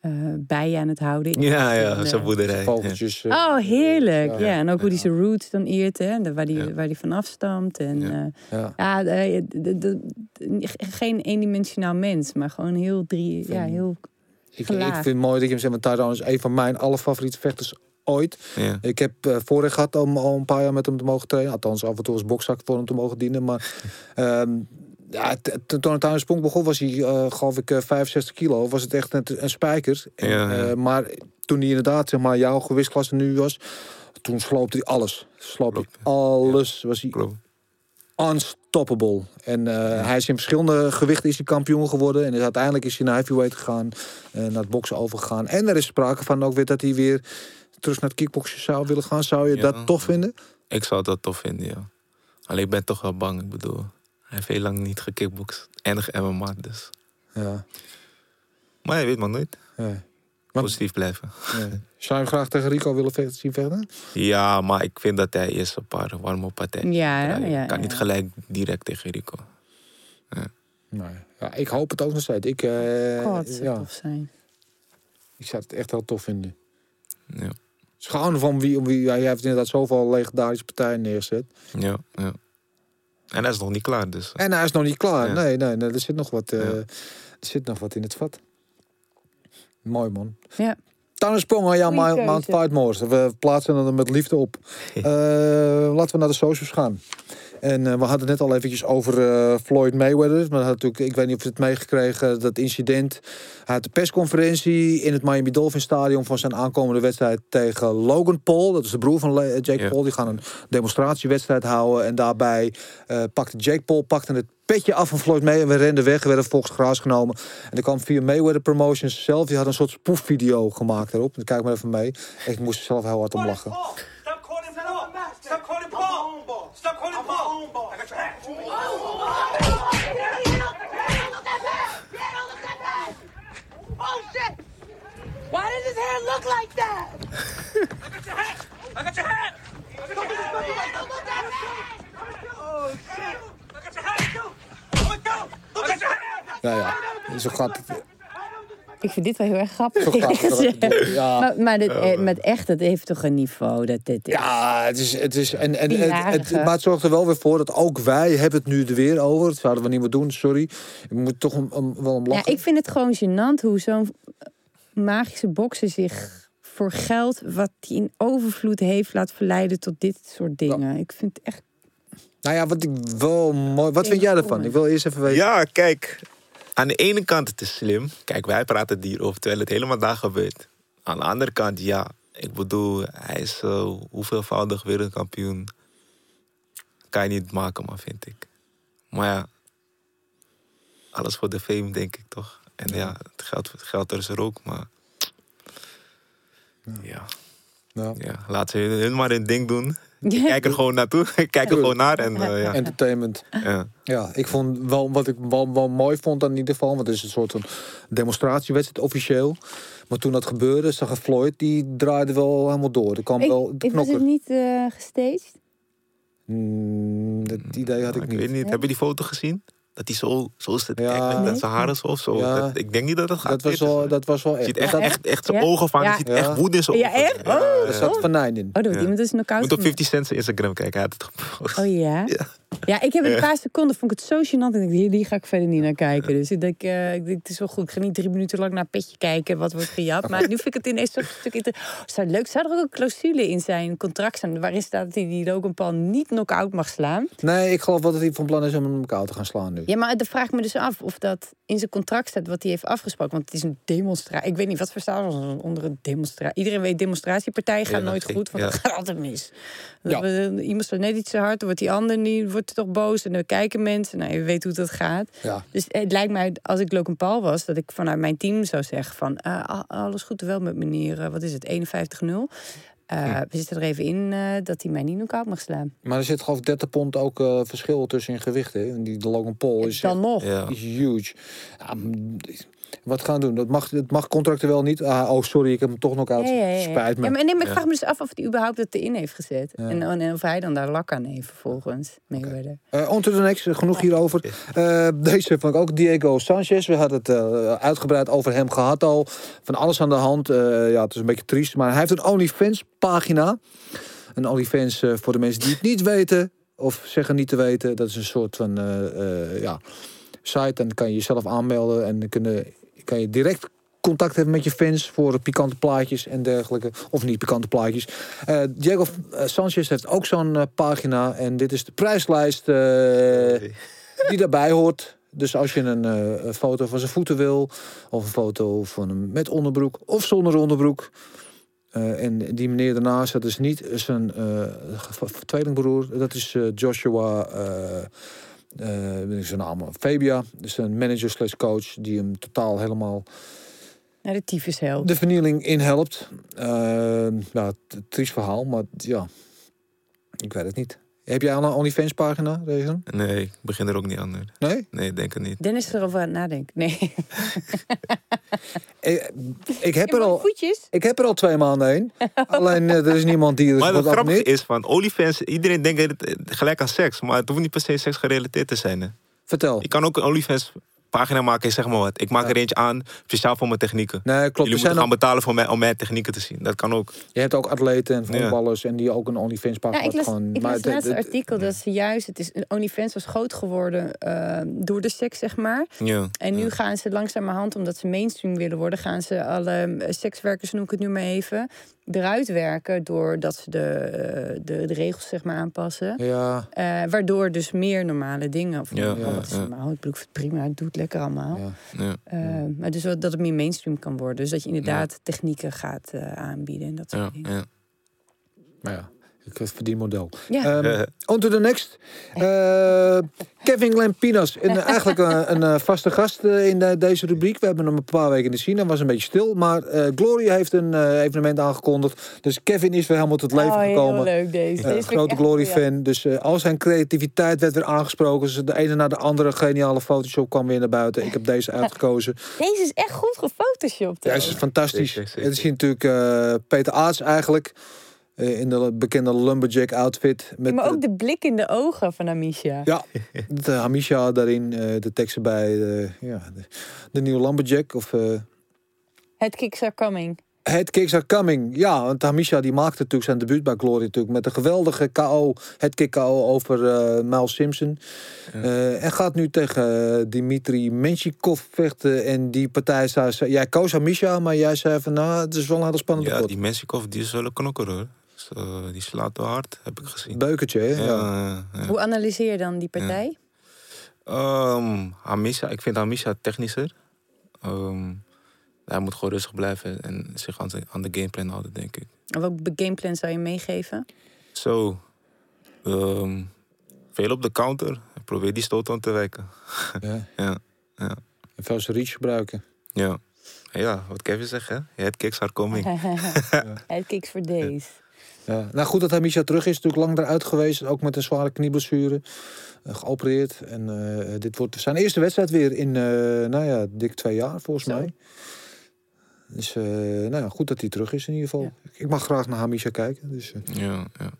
eh, bijen aan het houden is. Ja, ja, eh, boerderij. Ja. Vogeltjes. Oh, heerlijk. Ja, Ja. en ook hoe hij zijn roots dan eert, hè. Waar hij Ja. waar die van afstamt. En, Ja. ja, ja. ja eh, de- de- de- geen eendimensionaal mens, maar gewoon heel drie... Ja, heel... Ik, vind het mooi dat je hem zegt, want Tyrone is een van mijn allerfavoriete vechters ooit. Ja. Ik heb eh voorrecht gehad om al een paar jaar met hem te mogen trainen. Althans, af en toe als bokzak voor hem te mogen dienen. Maar ehm, ja, toen het aan de sprong begon, was hij, eh, geloof ik, eh, 65 kilo. Was het echt een, een spijker. En, Ja, ja. eh, maar toen hij inderdaad, zeg maar, jouw gewichtsklasse nu was... Toen sloopte hij alles. Sloopte hij alles. Was hij Klopt. unstoppable. En eh, hij is in verschillende gewichten is hij kampioen geworden. En is, uiteindelijk is hij naar heavyweight gegaan. eh, naar het boksen overgegaan. En er is sprake van ook weer dat hij weer terug naar het kickboksen zou willen gaan. Zou je Ja. dat tof vinden? Ik zou dat tof vinden, ja. Alleen ik ben toch wel bang. Ik bedoel, hij heeft heel lang niet gekickboxd. En MMA, dus. Ja. Maar je weet maar nooit. ja. Want- Positief blijven. ja. Zou je hem graag tegen Rico willen vechten, zien vechten? Ja, maar ik vind dat hij eerst een paar warme partijen Ja. Ja, kan ja. niet gelijk direct tegen Rico. Nee. Ja, ik hoop het ook nog steeds. Ik, eh, God, ja, tof zijn. ik zou het echt heel tof vinden. Ja, Schouwen van wie, om wie jij heeft inderdaad zoveel legendarische partijen neergezet. ja, ja. En hij is nog niet klaar, dus. En hij is nog niet klaar. Ja. Nee, nee, nee, er zit nog wat, eh, Ja. er zit nog wat in het vat. Mooi man. Ja. Tuin Sprong Goeie Mount, keuze. Mount Fightmore. We plaatsen hem er met liefde op. Eh, laten we naar de socials gaan. En eh, we hadden het net al eventjes over eh, Floyd Mayweather. Maar had natuurlijk, ik weet niet of je het meegekregen, dat incident. Hij had de persconferentie in het Miami Dolphin Stadion van zijn aankomende wedstrijd tegen Logan Paul. Dat is de broer van Le- Jake Ja. Paul. Die gaan een demonstratiewedstrijd houden. En daarbij eh, pakte Jake Paul pakte het petje af van Floyd Mayweather. We renden weg, we werden volgens gras genomen. En er kwam via Mayweather Promotions zelf. Die had een soort spoefvideo gemaakt erop. Kijk maar even mee. Ik moest er zelf heel hard om lachen. Stop calling Paul. Stop calling Hat. Oh shit! Why does his hair look like that? I got your hat. I got your hat. I got your hat. Oh shit. I got your hat. Look at your hat. Ja, ja. Zo gaat het. Ik vind dit wel heel erg grappig. Het. Ja. maar maar dit, eh, met echt, dat heeft toch een niveau. Dat, dit, Ja, het is, het is en, en, het, het, maar het zorgt er wel weer voor dat ook wij hebben het nu er weer over. Dat zouden we niet meer doen, sorry. Ik moet toch om, om- wel om Ja, lachen. ik vind het gewoon gênant hoe zo'n magische bokser zich voor geld, wat hij in overvloed heeft, laat verleiden tot dit soort dingen. Ik vind het echt. Nou ja, wat ik wel mooi. Wat vind jij ervan? Ik wil eerst even weten. Ja, kijk. Aan de ene kant het is slim. Kijk, wij praten hierover terwijl het helemaal daar gebeurt. Aan de andere kant, ja. Ik bedoel, hij is eh, hoeveelvoudig wereldkampioen. Kan je niet maken, maar vind ik. Maar ja, alles voor de fame, denk ik toch. En ja, het geld, het geld er is er ook, maar... Ja, Ja. ja. laat ze hun maar hun ding doen. Ik kijk er gewoon naartoe. Ik kijk er gewoon naar. En, eh, ja. Entertainment. Ja. Ja, ik vond wel wat ik wel, wel mooi vond aan in ieder geval, want het is een soort van demonstratiewedstrijd officieel. Maar toen dat gebeurde, zag ik Floyd, die draaide wel helemaal door. Er kwam Ik, wel de was het niet eh gestaged. Mm, dat idee had ik Ik niet. weet niet, heb je die foto gezien? Dat hij zo, zo zit te Ja. kijken met Nee. zijn haren zo zo. Ja. Dat- ik denk niet dat het gaat. Dat was wel, dat was wel Je echt. ziet echt, dat, echt, echt zijn Ja? ogen van. Je ziet Ja. echt woede in zijn Ja, echt? Oh. Ja, er zat venijn in. Oh, dat wordt Ja. iemand dus knock-out Moet op gemaakt. 50 Cent zijn Instagram kijken. Hij had het gepost. Oh ja? Ja. Ik heb een paar seconden, vond ik het zo gênant. En ik dacht, hier, die ga ik verder niet naar kijken. Dus ik denk, eh, ik denk, het is wel goed. Ik ga niet drie minuten lang naar Petje kijken wat wordt gejat. Maar nu vind ik het ineens een stuk inter- Oh, Zou leuk Zou er ook een clausule in zijn contract staan... waarin staat dat hij die Logan Paul niet knock-out mag slaan? Nee, ik geloof wel dat hij van plan is om hem elkaar te gaan slaan nu. Ja, maar dan vraag ik me dus af of dat in zijn contract staat... wat hij heeft afgesproken. Want het is een demonstratie. Ik weet niet, wat verstaan we onder een demonstratie? Iedereen weet, demonstratiepartijen gaan Ja, nooit goed. Want ja. dat gaat altijd mis. Ja. Ja. Iemand staat net iets te hard, dan wordt die ander niet, wordt toch boos. En dan kijken mensen. Nou, je weet hoe dat gaat. Ja. Dus het lijkt mij, als ik Logan Paul was, dat ik vanuit mijn team zou zeggen van... eh, a- alles goed wel met meneer, eh, wat is het, 51-0. Eh, We zitten er even in eh, dat hij mij niet knock-out mag slaan. Maar er zit geloof ik 30 pond ook eh, verschil tussen in gewicht. Hè? En die de Logan Paul is, Dan nog. Ja. is huge. Ja, wat gaan we doen? Dat mag, het mag contractueel niet. Ah, oh, sorry, ik heb hem toch nog uit. Ja, ja, ja, ja. Spijt me. Ja, maar, nee, maar ik Ja. vraag me dus af of hij überhaupt het erin heeft gezet. Ja. En, en of hij dan daar lak aan heeft vervolgens. Mayweather. Eh on to the next, genoeg hierover. Eh, deze vond ik ook Diego Sanchez. We hadden het eh, uitgebreid over hem gehad al. Van alles aan de hand. Eh, ja, het is een beetje triest. Maar hij heeft een OnlyFans pagina. Een OnlyFans, eh, voor de mensen die het niet weten... of zeggen niet te weten... dat is een soort van eh, eh, ja, site. En dan kan je jezelf aanmelden... en dan kunnen, kan je direct contact hebben met je fans... voor pikante plaatjes en dergelijke. Of niet pikante plaatjes. Eh, Diego Sanchez heeft ook zo'n eh, pagina. En dit is de prijslijst... eh, die daarbij hoort. Dus als je een, foto van zijn voeten wil, of een foto van hem met onderbroek of zonder onderbroek. en die meneer daarnaast, dat is niet zijn tweelingbroer, dat is Joshua, ik zijn naam, Fabia. Dus een manager slash coach die hem totaal helemaal Naar de tyfus helpt. de vernieling in helpt. Ja, t- triest verhaal, maar ja, ik weet het niet. Heb jij al een OnlyFans pagina, Regen? Nee, ik begin er ook niet aan. nu. Nee? Nee, ik denk het niet. Dennis is erover aan het nadenken. Nee. Ik, ik heb er al... voetjes. Ik heb er al twee maanden heen. Alleen eh, er is niemand die er Maar wat het grappige abonneert. is van OnlyFans, iedereen denkt gelijk aan seks. Maar het hoeft niet per se seks gerelateerd te zijn. Hè. Vertel. Je kan ook een OnlyFans pagina maken, zeg maar wat. Ik maak Ja. er eentje aan, speciaal voor mijn technieken. Nee, klopt. Jullie moeten zijn gaan ook, betalen voor mij, om mijn technieken te zien. Dat kan ook. je hebt ook atleten en Ja. voetballers en die ook een OnlyFans pagina Ja, ik las, gewoon. ik las het artikel dat ze juist... Het is, OnlyFans was groot geworden eh, door de seks, zeg maar. Ja. En nu Ja. gaan ze langzamerhand, omdat ze mainstream willen worden... gaan ze alle eh, sekswerkers, noem ik het nu maar even... eruit werken doordat ze de, eh, de, de regels zeg maar aanpassen. Ja, Eh, waardoor dus meer normale dingen... Of, Ja, oh, ja, wat is normaal? Ik bedoel, het prima, het doet lekker allemaal. ja. Ja. Eh, maar dus dat het meer mainstream kan worden. Dus dat je inderdaad technieken gaat aanbieden en dat soort Ja. dingen. Ja. Maar ja, ik het verdienmodel. Ja. Ehm on to the next. Eh, Kevin Lampinas. Een, eigenlijk een, een eh, vaste gast eh, in de- deze rubriek. We hebben hem een paar weken niet gezien. Hij was een beetje stil. Maar eh, Glory heeft een eh, evenement aangekondigd. Dus Kevin is weer helemaal tot leven oh, gekomen. heel leuk deze. Eh, deze grote echt Glory goed, ja. fan. Dus eh, al zijn creativiteit werd weer aangesproken. Dus de ene na de andere geniale Photoshop kwam weer naar buiten. Ik heb deze uitgekozen. Deze is echt goed gefotoshopt. Ja, is fantastisch. Zeker, zeker. Het is hier natuurlijk eh, Peter Aarts eigenlijk. Eh, in de bekende lumberjack outfit. Met, Ja, maar eh, ook de blik in de ogen van Amisha. ja, de Hamisha daarin. eh, de teksten bij eh, ja, de, de nieuwe lumberjack. Of eh Het kicks are coming. Head Kicks Are Coming. Ja, want Hamisha die maakte natuurlijk zijn debuut bij Glory natuurlijk. Met een geweldige KO. Het kick KO over eh Miles Simpson. Eh, en gaat nu tegen eh, Dimitri Menshikov vechten. En die partij zei, jij koos Hamisha, maar jij zei van nou, het is wel een hele spannende Ja, pot. die Mensikov, die is wel een knokker hoor. Dus, eh, die slaat wel hard, heb ik gezien. Beukertje, hè? Ja, Ja. ja. Hoe analyseer je dan die partij? Ehm, Hamisha, ik vind Hamisha technischer. Ehm, hij moet gewoon rustig blijven en zich aan, de gameplan houden, denk ik. En welk gameplan zou je meegeven? Zo, ehm, veel op de counter. Probeer die stoot aan te wijken. Ja. Ja, ja, En veel zijn reach gebruiken. ja. Ja, wat Kevin zegt, hè? Het kicks are coming. Het kicks for days. Ja. Nou, goed dat hij Misha terug is. Natuurlijk lang eruit geweest. Ook met een zware knieblessure. eh, geopereerd. En eh, dit wordt zijn eerste wedstrijd weer in, eh, nou ja, dik twee jaar volgens Zo. mij. Dus, eh, nou ja, goed dat hij terug is in ieder geval. Ik mag graag naar Hamisha kijken. Dus, eh. Ja, ja.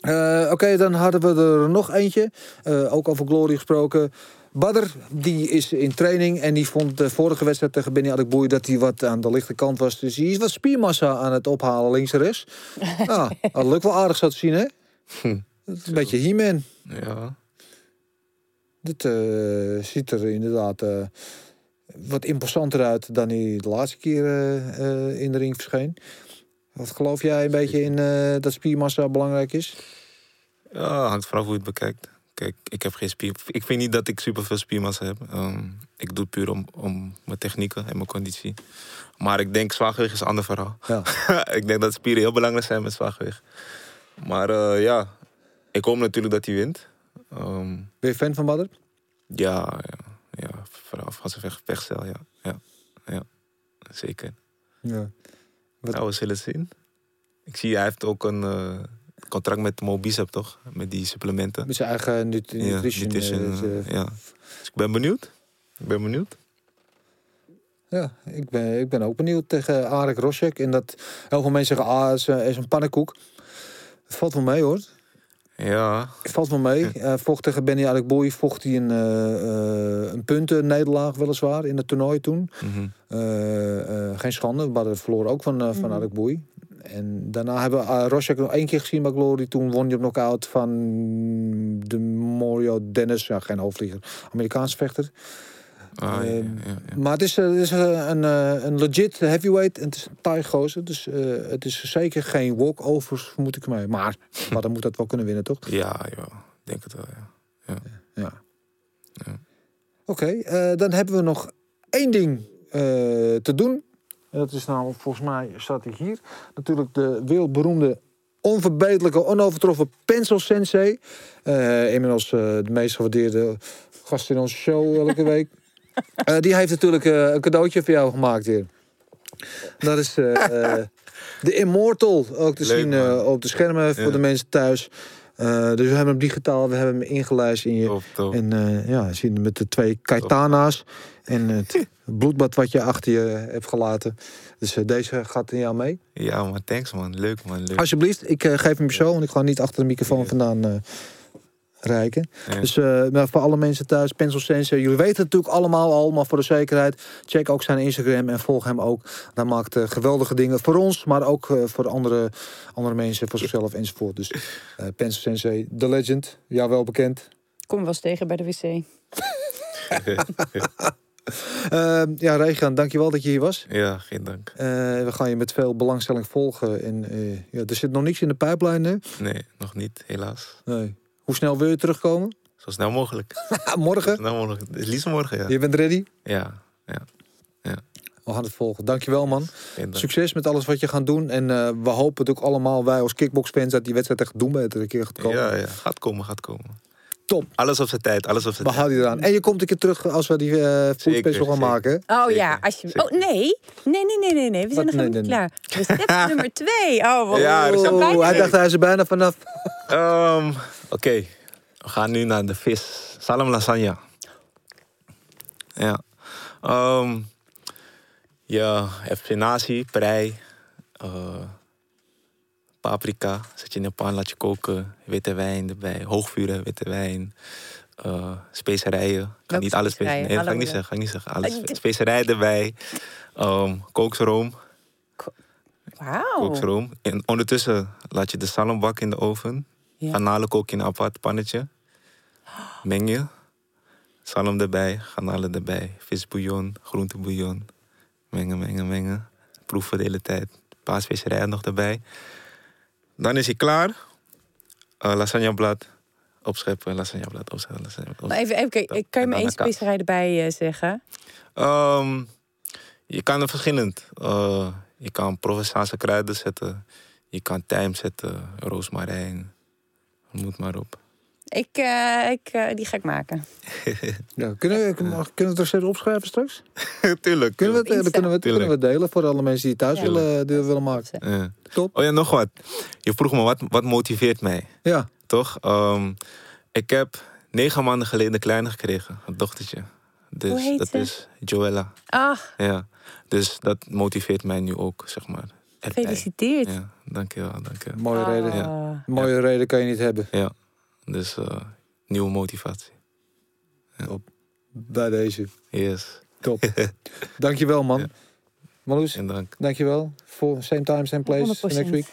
Eh, Oké, dan hadden we er nog eentje. Eh, ook over Glory gesproken. Badr, die is in training en die vond de vorige wedstrijd tegen Benny Adekboei dat hij wat aan de lichte kant was. Dus hij is wat spiermassa aan het ophalen links en rechts. Dat lukt wel aardig zo te zien, hè? Hm. Een beetje He-Man. Ja. Dit eh, ziet er inderdaad eh, wat imposanter uit dan hij de laatste keer eh, in de ring verscheen. Wat geloof jij een beetje in eh, dat spiermassa belangrijk is? Ja, hangt vanaf hoe je het bekijkt. Kijk, ik heb geen spier... Ik vind niet dat ik superveel spiermassa heb. Ehm, ik doe het puur om, om mijn technieken en mijn conditie. Maar ik denk zwaargewicht is een ander verhaal. Ja. ik denk dat spieren heel belangrijk zijn met zwaargewicht. Maar eh, ja, ik hoop natuurlijk dat hij wint. Ehm, Ben je fan van Badr? ja, ja, ja, vooral van zijn weg, wegstijl, ja. ja. Ja, zeker. Ja. Wat- Nou, we zullen het zien. Ik zie, hij heeft ook een eh, contract met Mobicep, toch? Met die supplementen. Met zijn eigen nut Ja, nutrition. eh, nutrition, eh, ja. Dus ik ben benieuwd. Ik ben benieuwd. Ja, ik ben, ik ben ook benieuwd tegen Arek Rosjek. En dat heel veel mensen zeggen, ah, is, een- is een pannenkoek. Het valt wel mee hoor. Ja, Het valt wel mee. Eh vocht tegen Benny Adekboei vocht hij een, eh, eh, een punten nederlaag weliswaar in het toernooi toen. mhm. Eh, eh, geen schande, maar dat verloor ook van, eh van Mhm. Adekboei. En daarna hebben we uh, Rosjek nog één keer gezien bij Glory. Toen won hij op knockout van de Mario Dennis. Ja, geen hoofdvlieger. Amerikaanse vechter. Ah, ja, ja, ja, ja. Maar het is, eh, het is eh, een, eh, een legit heavyweight. En het is een Thai gozer. Dus eh, het is zeker geen walkovers, moet ik mij. Maar, maar dan moet dat wel kunnen winnen, toch? Ja, ja, ik denk het wel, ja. Ja. Ja. Oké, eh, dan hebben we nog één ding eh, te doen. En dat is nou, volgens mij staat hij hier. Natuurlijk de wereldberoemde, onverbeterlijke, onovertroffen Pencil Sensei. Eh, inmiddels eh, de meest gewaardeerde gast in onze show elke week. Eh, die heeft natuurlijk een cadeautje voor jou gemaakt hier. Dat is de Immortal, ook te Leuk, zien op de schermen voor Ja. de mensen thuis. Dus we hebben hem digitaal, we hebben hem ingelijst in je Top, top. en ja, zie je met de twee kaitana's en het bloedbad wat je achter je hebt gelaten. Dus eh, deze gaat in jou mee. Ja, maar thanks man. Leuk man, leuk. Alsjeblieft, ik eh, geef hem zo, want ik ga niet achter de microfoon vandaan eh reiken. Ja. Dus eh, maar voor alle mensen thuis, Pencil Sensei, jullie weten het natuurlijk allemaal al, maar voor de zekerheid, check ook zijn Instagram en volg hem ook. Hij maakt geweldige dingen voor ons, maar ook voor andere, andere mensen, voor zichzelf enzovoort. Dus eh Pencil Sensei, The Legend, jou wel bekend. Kom wel eens tegen bij de wc. Eh, ja, Regan, dankjewel dat je hier was. ja, geen dank. Eh, we gaan je met veel belangstelling volgen. En eh, ja, er zit nog niks in de pijplijn, hè? Nee, nog niet, helaas. Nee. Hoe snel wil je terugkomen? Zo snel mogelijk. Zo Morgen? snel mogelijk. Het liefst morgen, ja. Je bent ready? Ja, ja. We gaan het volgen. Dankjewel, man. Dank. Succes met alles wat je gaat doen. En eh, we hopen het ook allemaal, wij als kickboxfans, dat die wedstrijd echt doen bij het een keer gaat komen. Ja, ja. Gaat komen, gaat komen. Top. Alles op zijn tijd, alles op zijn We tijd. houden je eraan. En je komt een keer terug als we die eh special gaan maken. Oh Zeker, ja, alsjeblieft. Oh zeker. nee. Nee, nee, nee, nee, nee. We zijn Wat? nog Nee, niet nee, klaar. Recept nummer twee. Oh, wat Ja, Oh, bijna. hij dacht hij is er bijna vanaf. Ehm, Oké, we gaan nu naar de vis. Salam lasagne. Ja. Ehm ja, heb spinazie, prei, eh, paprika. Zet je in een pan, laat je koken. Witte wijn erbij, hoogvuren, witte wijn. eh, specerijen. Kan Welke niet alles specerijen? Nee, dat ga ik niet zeggen. Ga ik niet zeggen. Alles, specerijen erbij. ehm kooksroom. Wauw. Kooksroom. En ondertussen laat je de salambak in de oven. Ja. Garnalen kook je in een apart pannetje. Meng je. Salm erbij, garnalen erbij. Visbouillon, groentebouillon. Mengen, mengen, mengen. Proeven de hele tijd. Een paar specerijen nog erbij. Dan is hij klaar. Uh, lasagneblad. Opscheppen, lasagneblad. Opscheppen, lasagneblad. Maar even, even, kan- kan je me één specerij erbij eh, zeggen? Ehm, je kan er verschillend. Eh, je kan Provençaanse kruiden zetten. Je kan tijm zetten, roosmarijn. Moet maar op. Ik, eh, ik, eh, die ga ik maken. Ja, kunnen, we, kunnen we het recept opschrijven straks? Tuurlijk. Kunnen we het, kunnen we, het- kunnen we delen voor alle mensen die thuis Ja. willen, die willen maken? Ja. Top. Oh ja, nog wat. Je vroeg me, wat, wat motiveert mij? Ja, Toch? Ehm, ik heb negen maanden geleden een kleine gekregen. Een dochtertje. Dus Hoe heet dat ze? is Joella. Ach, Ja. Dus dat motiveert mij nu ook, zeg maar. erbij. gefeliciteerd. Ja, dankjewel, dankjewel. mooie reden. Ah. Mooie reden kan je niet hebben. Ja. Dus eh, nieuwe motivatie. Bij deze. Yes. Top. Dankjewel, man. Ja. Marloes, En dank. dankjewel. Voor same time, same place 100%. next week.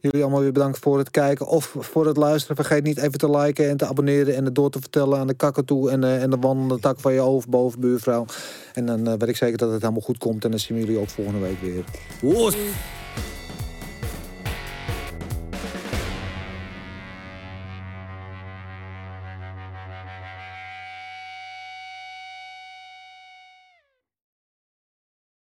Jullie allemaal weer bedankt voor het kijken of voor het luisteren. Vergeet niet even te liken en te abonneren en het door te vertellen aan de kakatoe en, eh, en de wandelende tak van je overboven buurvrouw. En dan eh, weet ik zeker dat het helemaal goed komt en dan zien we jullie ook volgende week weer. Woes!